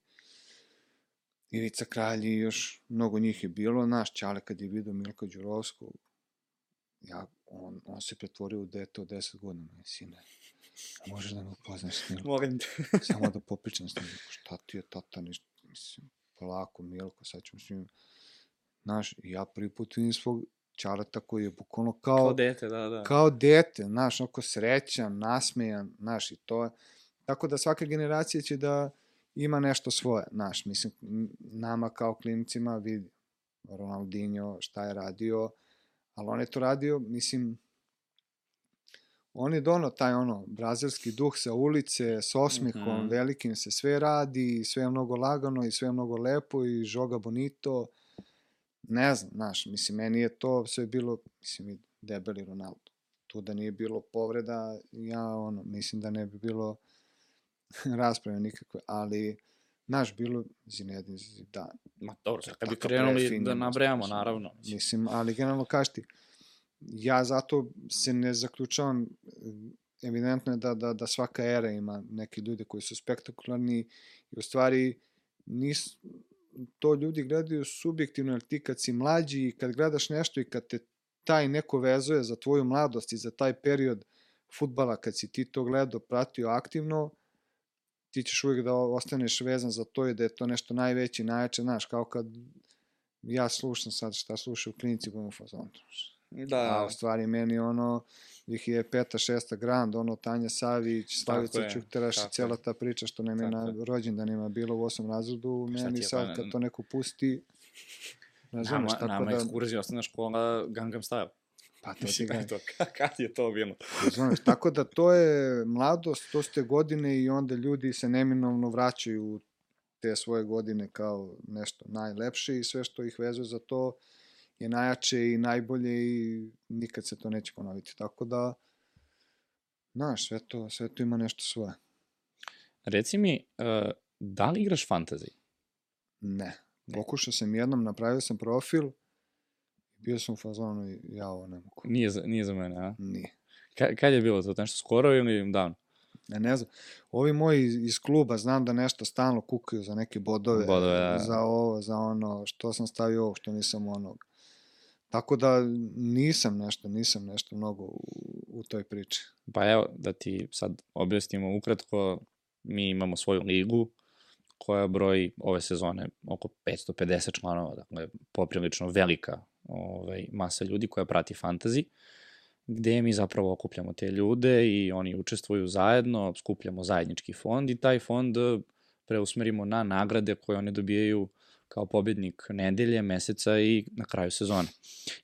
B: Ivica Kralj i još mnogo njih je bilo, znaš, Čale kad je vidio Milka Đurovskog, ja, on, on se pretvorio u dete od 10 godina, sine. Možeš da me upoznaš s Milkom?
A: Molim te.
B: samo da popričam s njim, šta ti je tata, ništa, mislim, polako, Milko, sad ćemo s njim, znaš, ja prvi put vidim svog čarata koji je bukvalno kao,
A: Kao dete, da, da.
B: kao dete, znaš, onako srećan, nasmejan, znaš, i to je, tako da svaka generacija će da ima nešto svoje, znaš, mislim, nama kao klinicima vidi Ronaldinho šta je radio, ali on je to radio, mislim, on je dono taj ono brazilski duh sa ulice, s osmehom, mm. -hmm. velikim se sve radi, sve je mnogo lagano i sve je mnogo lepo i žoga bonito. Ne znam, znaš, mislim, meni je to sve bilo, mislim, i debeli Ronaldo. Tu da nije bilo povreda, ja ono, mislim da ne bi bilo rasprave nikakve, ali naš bilo Zinedin Zidane.
A: Ma dobro, sad kad bi krenuli da nabrajamo,
B: mislim,
A: naravno. mislim.
B: Ali generalno kaži ti, ja zato se ne zaključavam, evidentno je da, da, da svaka era ima neki ljudi koji su spektakularni i u stvari nis, to ljudi gledaju subjektivno, jer ti kad si mlađi i kad gledaš nešto i kad te taj neko vezuje za tvoju mladost i za taj period futbala, kad si ti to gledao, pratio aktivno, ti ćeš uvijek da ostaneš vezan za to i da je to nešto najveće, najjače, znaš, kao kad ja slušam sad šta slušaju klinici u fazonu. A
A: Da,
B: u stvari meni ono 2005. 6. Grand, ono Tanja Savić, Slavica
A: je,
B: Ćukteraš i cijela
A: je.
B: ta priča što nam je na
A: je.
B: rođendanima bilo u osmom razredu,
A: ti
B: meni
A: je,
B: sad
A: pa,
B: kad to neko pusti, razumeš,
A: nama,
B: tako
A: nama
B: da,
A: ekskurzija osnovna škola Gangnam Style.
B: pa to ti ga,
A: je kad je to bilo?
B: razumeš, tako da to je mladost, to ste godine i onda ljudi se neminovno vraćaju u te svoje godine kao nešto najlepše i sve što ih vezuje za to je najjače i najbolje i nikad se to neće ponoviti. Tako da, znaš, sve to, sve to ima nešto svoje.
A: Reci mi, uh, da li igraš fantasy?
B: Ne. Pokušao sam jednom, napravio sam profil, bio sam u fazonu i ja ovo ne mogu.
A: Nije za, nije za mene, a?
B: Nije.
A: Ka, kad je bilo to? Nešto skoro ili davno?
B: Ja ne znam, ovi moji iz, iz kluba znam da nešto stalno kukaju za neke bodove,
A: Bodove, da.
B: za ovo, za ono, što sam stavio ovo, što nisam onog. Tako da nisam nešto, nisam nešto mnogo u, u toj priči.
A: Pa evo, da ti sad objasnimo ukratko, mi imamo svoju ligu koja broji ove sezone oko 550 članova, dakle poprilično velika ovaj, masa ljudi koja prati fantasy, gde mi zapravo okupljamo te ljude i oni učestvuju zajedno, skupljamo zajednički fond i taj fond preusmerimo na nagrade koje one dobijaju kao pobednik nedelje, meseca i na kraju sezone.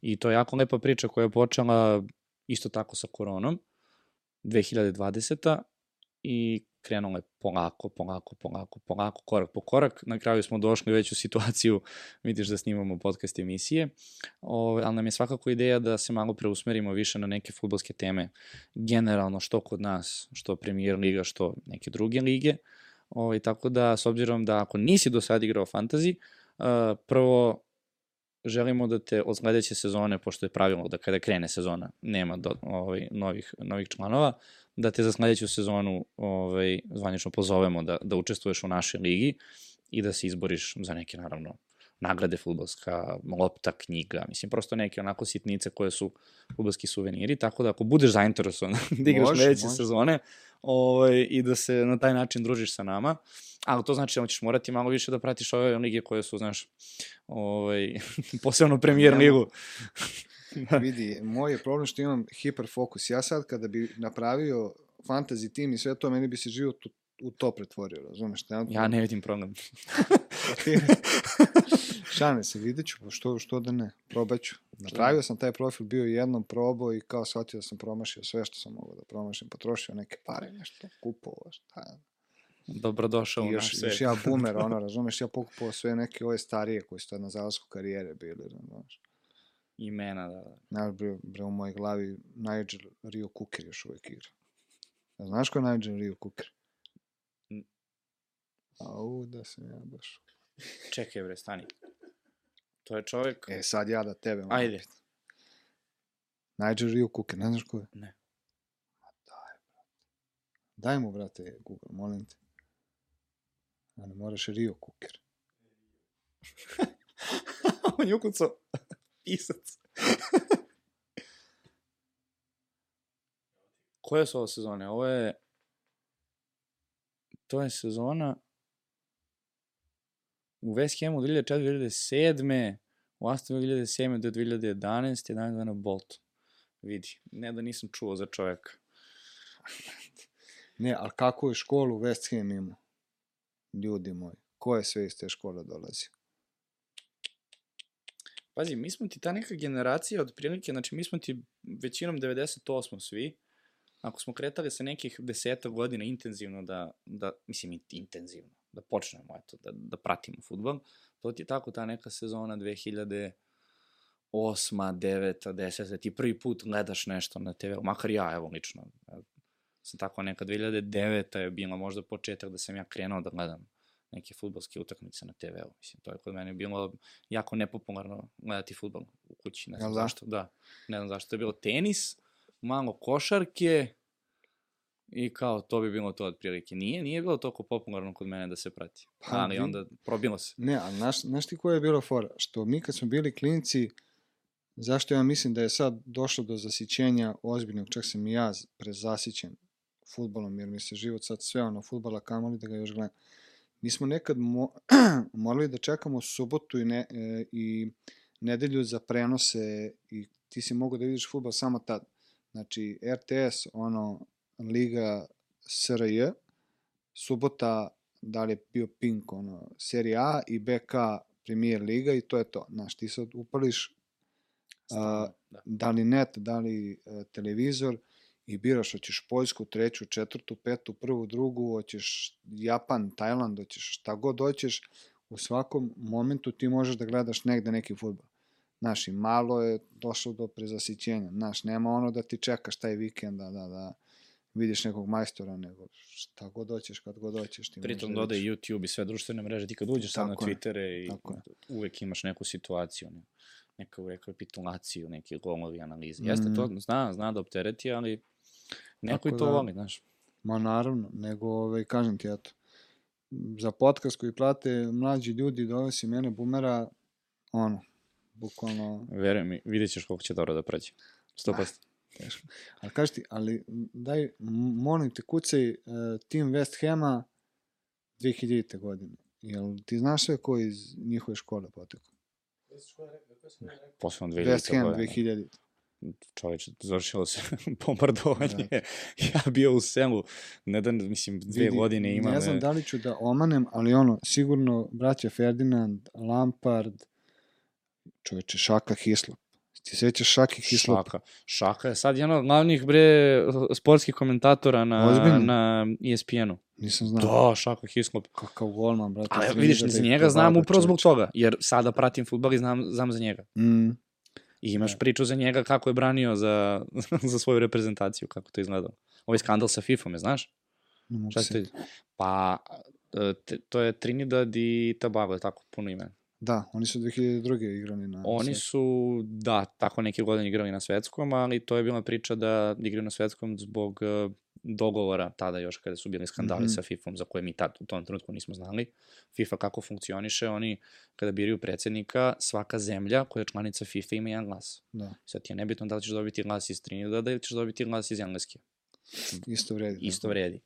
A: I to je jako lepa priča koja je počela isto tako sa koronom, 2020. i krenulo je polako, polako, polako, polako, korak po korak. Na kraju smo došli već u situaciju, vidiš da snimamo podcast emisije, o, ali nam je svakako ideja da se malo preusmerimo više na neke futbolske teme, generalno što kod nas, što Premier Liga, što neke druge lige. O, tako da, s obzirom da ako nisi do sad igrao fantasy, uh, prvo želimo da te od sledeće sezone, pošto je pravilo da kada krene sezona nema do, ovaj, novih, novih članova, da te za sledeću sezonu ovaj, zvanično pozovemo da, da učestvuješ u našoj ligi i da se izboriš za neke, naravno, nagrade futbolska, lopta, knjiga, mislim, prosto neke onako sitnice koje su futbolski suveniri, tako da ako budeš zainteresovan da igraš sledeće sezone ovaj, i da se na taj način družiš sa nama, ali to znači da ćeš morati malo više da pratiš ove lige koje su, znaš, ovaj, posebno premier
B: Nemo-
A: ligu.
B: Vidi, moj je problem što imam hiperfokus. Ja sad kada bi napravio fantasy tim i sve to, meni bi se život u, u to pretvorio, razumeš? Ja,
A: Ja ne vidim problem.
B: Šane se, vidjet ću, pa što, što da ne, probaću. Napravio sam taj profil, bio jednom probao i kao shvatio da sam promašio sve što sam mogao da promašim, potrošio neke pare, nešto, kupovao, šta.
A: Dobrodošao u naš svet.
B: još ja boomer, ono, razumeš, ja pokupovao sve neke ove starije koji su tad na zalasku karijere bili, znaš.
A: Imena, da, da.
B: Znaš, bre, bre, u mojoj glavi Nigel Rio Cooker još uvek igra. A znaš ko je Nigel Rio Cooker? Au, da sam ja baš...
A: Čekaj bre, stani. To je čovjek...
B: E, sad ja da tebe moram
A: Ajde.
B: pitam. Nigel Rio Cooker, ne znaš ko je?
A: Ne.
B: Ma daj, brate. Daj mu, brate, Google, molim te. A ne moraš Rio Cooker.
A: On je ukucao pisac. Koje su ovo sezone? Ovo je... To je sezona u West Hamu 2004-2007, u Aston Villa 2007 do 2011, 11 dana Bolt. Vidi, ne da nisam čuo za čovjeka.
B: Ne, ali kako je školu West Ham imao? Ljudi moji, ko je sve iz te škole dolazi?
A: Pazi, mi smo ti ta neka generacija od prilike, znači mi smo ti većinom 98 svi, ako smo kretali sa nekih deseta godina intenzivno da, da mislim intenzivno, da počnemo eto, da, da pratimo futbol, to ti je tako ta neka sezona 2008, 9, 10, ti prvi put gledaš nešto na TV, makar ja, evo, lično. sam tako neka 2009. je bila možda početak da sam ja krenuo da gledam neke futbolske utakmice na TV-u. Mislim, to je kod mene bilo jako nepopularno gledati futbol u kući. Ne znam
B: Jel da?
A: zašto, da. Ne znam zašto. To je bilo tenis, malo košarke i kao to bi bilo to otprilike. Nije, nije bilo toliko popularno kod mene da se prati.
B: Pa,
A: Ali onda probilo se.
B: Ne, ali znaš, znaš ti koja je bila fora? Što mi kad smo bili klinici, zašto ja mislim da je sad došlo do zasićenja ozbiljnog, čak sam i ja prezasićen futbolom, jer mi se život sad sve ono futbola kamoli da ga još gledam. Mi smo nekad mo morali da čekamo subotu i, ne, e, i nedelju za prenose i ti si mogao da vidiš futbol samo tad. Znači, RTS, ono, Liga SRJ, subota, da li je bio Pink, ono, Serija A i BK Premier Liga i to je to. Znaš, ti sad upališ a,
A: da.
B: da li net, da li e, televizor i biraš, hoćeš Poljsku, treću, četvrtu, petu, prvu, drugu, hoćeš Japan, Tajland, hoćeš šta god hoćeš, u svakom momentu ti možeš da gledaš negde neki futbol. Znaš, i malo je došlo do prezasićenja. Znaš, nema ono da ti čekaš taj vikend da, da, da vidiš nekog majstora, nego šta god hoćeš, kad god hoćeš. Ti
A: Pritom
B: da
A: dodaje
B: vidiš.
A: YouTube i sve društvene mreže. Ti kad uđeš sad na Twittere i uvek imaš neku situaciju, ne, neku rekapitulaciju, neke golovi, analize. Jeste, to
B: Mhm.
A: zna, zna da optereti, ali neko
B: Tako
A: i to
B: da-
A: voli, znaš.
B: Ma naravno, nego ovaj, kažem ti, eto, za podcast koji plate mlađi ljudi, dovesi mene bumera, ono, bukvalno
A: Verujem mi, vidjet ćeš koliko će dobro da prođe. 100%.
B: Teško. Ali kaži ti, ali daj, molim te, kucaj uh, tim West Hama 2000. godine. Jel ti znaš sve ko iz njihove škole potekao?
A: Posledno
B: West Ham
A: 2000.
B: 2000.
A: Čoveče, završilo se bombardovanje.
B: Da.
A: ja bio u selu, ne da, mislim, dve
B: Vidi,
A: godine imam.
B: Ne znam da li ću da omanem, ali ono, sigurno braća Ferdinand, Lampard, čoveče, Šaka Hislop. Ti sećaš Šake Hislopa?
A: Šaka. Šaka je sad jedan od glavnih, bre, sportskih komentatora na,
B: Ozbiljno?
A: na ESPN-u.
B: Nisam znao.
A: Da, Šaka Hislop.
B: Kakav golman, brate.
A: Ali vidiš,
B: da
A: za njega znam upravo zbog toga, jer sada pratim futbol i znam, znam za njega.
B: Mm,
A: I imaš
B: Da.
A: priču za njega kako je branio za, za svoju reprezentaciju, kako to izgledalo. Ovaj skandal sa FIFA-om, je, znaš?
B: ne mogu
A: Šta
B: se...
A: ste... Pa, te- to je Trinidad i Tobago, je tako puno ime.
B: Da, oni su 2002. igrali na...
A: Oni
B: svetu.
A: su, da, tako neke godine igrali na svetskom, ali to je bila priča da igraju na svetskom zbog e, dogovora tada još kada su bili skandali
B: Mhm.
A: sa FIFA-om za koje mi tad u tom trenutku nismo znali. FIFA kako funkcioniše, oni kada biraju predsednika, svaka zemlja koja je članica FIFA ima jedan glas.
B: Da,
A: Sad ti je nebitno da li ćeš dobiti glas iz Trinidada ili ćeš dobiti glas iz Engleske.
B: Isto vredi.
A: Isto vredi.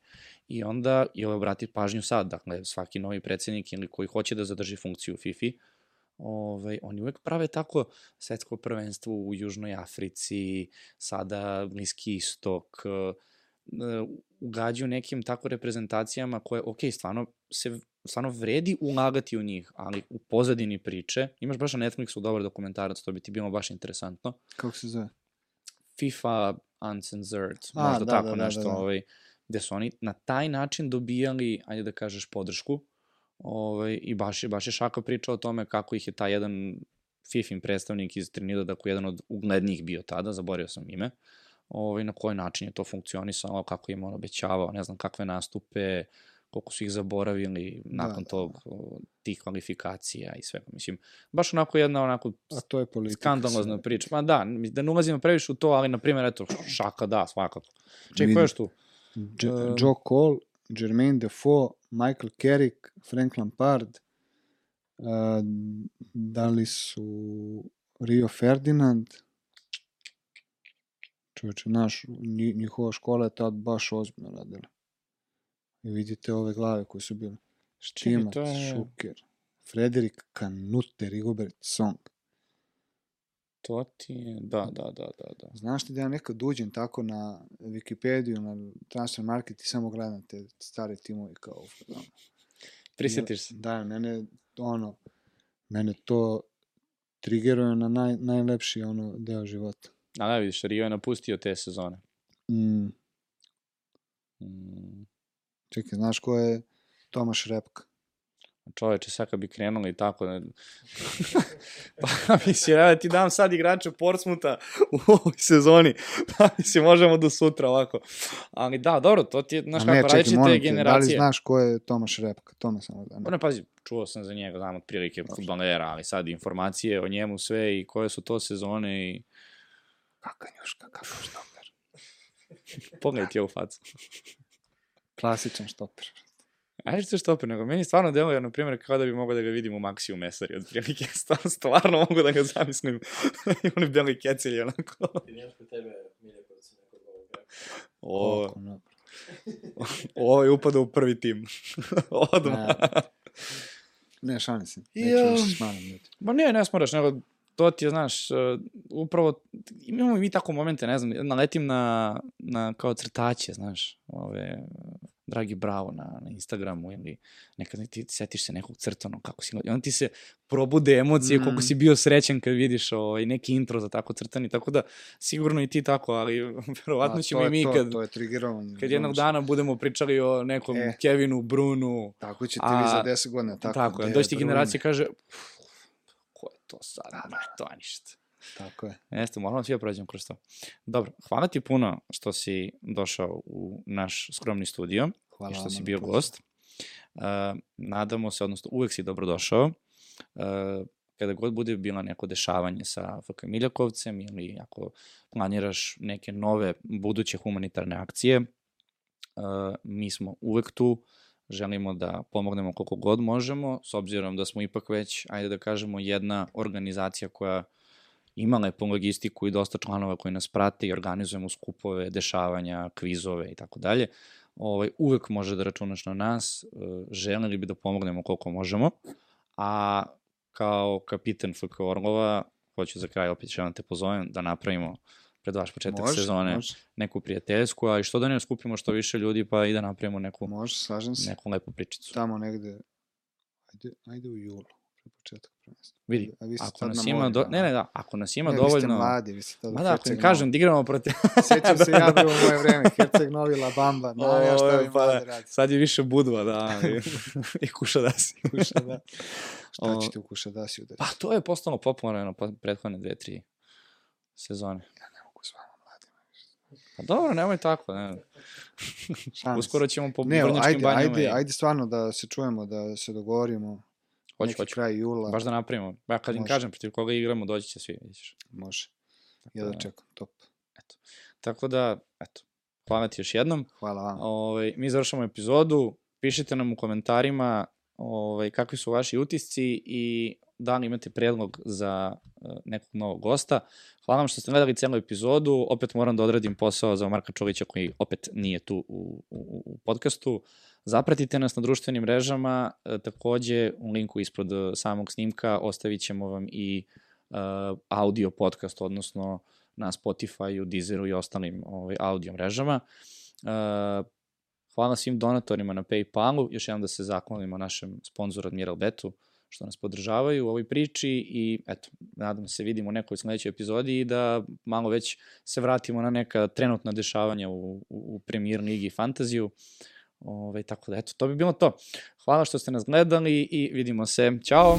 A: I onda, i ovo obrati pažnju sad, dakle, svaki novi predsednik ili koji hoće da zadrži funkciju u FIFA, ovaj, oni uvek prave tako svetsko prvenstvo u Južnoj Africi, sada Bliski istok, e, ugađaju nekim tako reprezentacijama koje, ok, stvarno se stvarno vredi ulagati u njih, ali u pozadini priče, imaš baš na Netflixu dobar dokumentarac, to bi ti bilo baš interesantno,
B: Kako se zove?
A: FIFA Uncensored,
B: A,
A: možda
B: da,
A: tako
B: da, da,
A: nešto,
B: da, da.
A: ovaj, gde su oni na taj način dobijali, ajde da kažeš, podršku, ovaj, i baš je, baš je Šaka pričao o tome kako ih je taj jedan FIFIN predstavnik iz Trinidada, koji je jedan od uglednijih bio tada, zaborio sam ime, ovaj, na koji način je to funkcionisalo, kako im on obećavao, ne znam kakve nastupe, koliko su ih zaboravili nakon
B: da,
A: tog, tih kvalifikacija i svega. Mislim, baš onako jedna onako
B: A to je politika.
A: skandalozna
B: sve.
A: priča. Ma da, da ne ulazimo previše u to, ali na primjer, eto, šaka da, svakako. Čekaj, ko je još tu?
B: Dž-
A: Um,
B: Joe Cole, Jermaine Defoe, Michael Carrick, Frank Lampard, uh, da li su Rio Ferdinand, čovječe, naš, nji- njihova škola je tad baš ozbiljno radila. I vidite ove glave koje su bile. Štimac,
A: je-
B: Šuker, Frederik Kanute, Rigobert Song.
A: To ti je, da, da, da, da, da.
B: Znaš ti da ja nekad uđem tako na Wikipediju, na Transfer Market i samo gledam te stare timove kao ono,
A: Prisjetiš se.
B: Da, mene, ono, mene to trigeruje na naj, najlepši ono deo života.
A: A da, vidiš, Rio je napustio te sezone.
B: Mm,
A: Mm,
B: čekaj, znaš ko je Tomaš Repka?
A: čoveče, sad kad bi krenuli tako, ne... pa mislim, evo ti dam sad igrače Portsmuta u ovoj sezoni, pa mislim, možemo do sutra ovako. Ali da, dobro, to ti je, znaš kako,
B: ne,
A: različite
B: te, da li
A: generacije.
B: znaš ko je Tomaš Repka? To me samo da
A: Pa ne, pazi, čuo sam za njega, znam otprilike futbalera, ali sad informacije o njemu sve i koje su to sezone i
B: Kaka njuška, kakav štoper.
A: pogledaj ti ovu facu.
B: Klasičan štoper.
A: Ajde što što opet, nego meni stvarno deluje, na primjer, kao da bi mogao da ga vidim u Maxi u Mesari, otprilike, stvarno, stvarno mogu da ga zamislim. I oni beli kecelji, onako.
C: Ti nemaš kod tebe Miljakovac nekog ovog beka.
A: O, ovo je upada u prvi tim. Odmah.
B: Ne, šalim se. Neću više smaram ljudi.
A: Ma ne, ne smoraš, nego to ti je, znaš, uh, upravo, imamo i mi tako momente, ne znam, naletim na, na kao crtače, znaš, ove, dragi bravo na, na Instagramu ili nekad ti setiš se nekog crtanog, kako si, i onda ti se probude emocije, mm. koliko si bio srećan kad vidiš ovaj, neki intro za tako crtani, tako da sigurno i ti tako, ali verovatno
B: A,
A: ćemo i mi
B: to,
A: kad,
B: To je
A: kad jednog dana budemo pričali o nekom
B: E.
A: Kevinu, Brunu,
B: Tako ćete
A: A,
B: vi za 10 godina. Tako,
A: tako, doći ti generacija kaže, ko je to sad,
B: Da, da.
A: to je ništa.
B: Tako je.
A: Jeste, moramo svi da prođemo kroz to. Dobro, hvala ti puno što si došao u naš skromni studio
B: Hvala
A: i što si bio gost. Uh, nadamo se, odnosno uvek si dobro došao. Uh, kada god bude bilo neko dešavanje sa FK Miljakovcem ili ako planiraš neke nove buduće humanitarne akcije, uh, mi smo uvek tu, želimo da pomognemo koliko god možemo, s obzirom da smo ipak već, ajde da kažemo, jedna organizacija koja ima lepu logistiku i dosta članova koji nas prate i organizujemo skupove, dešavanja, kvizove i tako dalje. Ovaj, uvek može da računaš na nas, e, želeli bi da pomognemo koliko možemo, a kao kapitan FK Orlova, hoću za kraj opet ću te pozovem da napravimo pred vaš početak
B: Može,
A: sezone
B: Može,
A: neku prijateljsku, a i što da ne skupimo što više ljudi pa i da napravimo neku,
B: može, slažem se.
A: neku lepu pričicu.
B: Tamo negde, ajde, ajde u julu, pre početka prvenstva.
A: Vidi, ako nas
B: na
A: ima, do...
B: da.
A: ne, ne, da, ako nas ima
B: ne, vi ste
A: dovoljno...
B: mladi, vi ste tada
A: Ma da, ako im kažem, da igramo protiv...
B: Sjećam se
A: Da,
B: ja
A: da.
B: bio u moje vreme, Herceg Novi, La Bamba, znam ja šta vi
A: pa
B: mladi
A: da.
B: radite.
A: Sad je više budva, da, i, i kuša da si.
B: Kuša, da. Šta
A: O,
B: ćete u Kušadasi udariti?
A: Pa to je postalo popularno prethodne dve, tri sezone.
B: Ne mogu s vama, mladima.
A: Pa dobro, nemoj tako, ne. Uskoro ćemo po
B: Ne,
A: Brnjačkim
B: ajde,
A: banjama
B: ajde,
A: i...
B: ajde stvarno da se čujemo, da se dogovorimo.
A: Hoću,
B: neki
A: hoću.
B: kraj jula.
A: Baš da napravimo. Ja kad im
B: Može.
A: kažem protiv koga igramo, doći će svi, vidiš.
B: Može.
A: Tako
B: Ja da
A: da-
B: čekam, top.
A: Tako da, eto, hvala ti još jednom.
B: Hvala vama.
A: Ovaj, mi završamo epizodu, pišite nam u komentarima ovaj, kakvi su vaši utisci i da li imate predlog za uh, nekog novog gosta. Hvala vam što ste gledali celu epizodu, opet moram da odradim posao za Marka Čolića koji opet nije tu u, u, u podcastu. Zapratite nas na društvenim mrežama, e, takođe u linku ispod e, samog snimka ostavit ćemo vam i uh, audio podcast, odnosno na Spotify-u, Deezeru i ostalim ovaj, audio mrežama. Uh, hvala svim donatorima na Paypalu, još jednom da se zahvalimo našem sponzoru Admiral Betu što nas podržavaju u ovoj priči i eto, nadam se vidimo u nekoj sledećoj epizodi i da malo već se vratimo na neka trenutna dešavanja u, u, u Premier Ligi i Fantaziju. Ove, tako da, eto, to bi bilo to. Hvala što ste nas gledali i vidimo se. Ćao!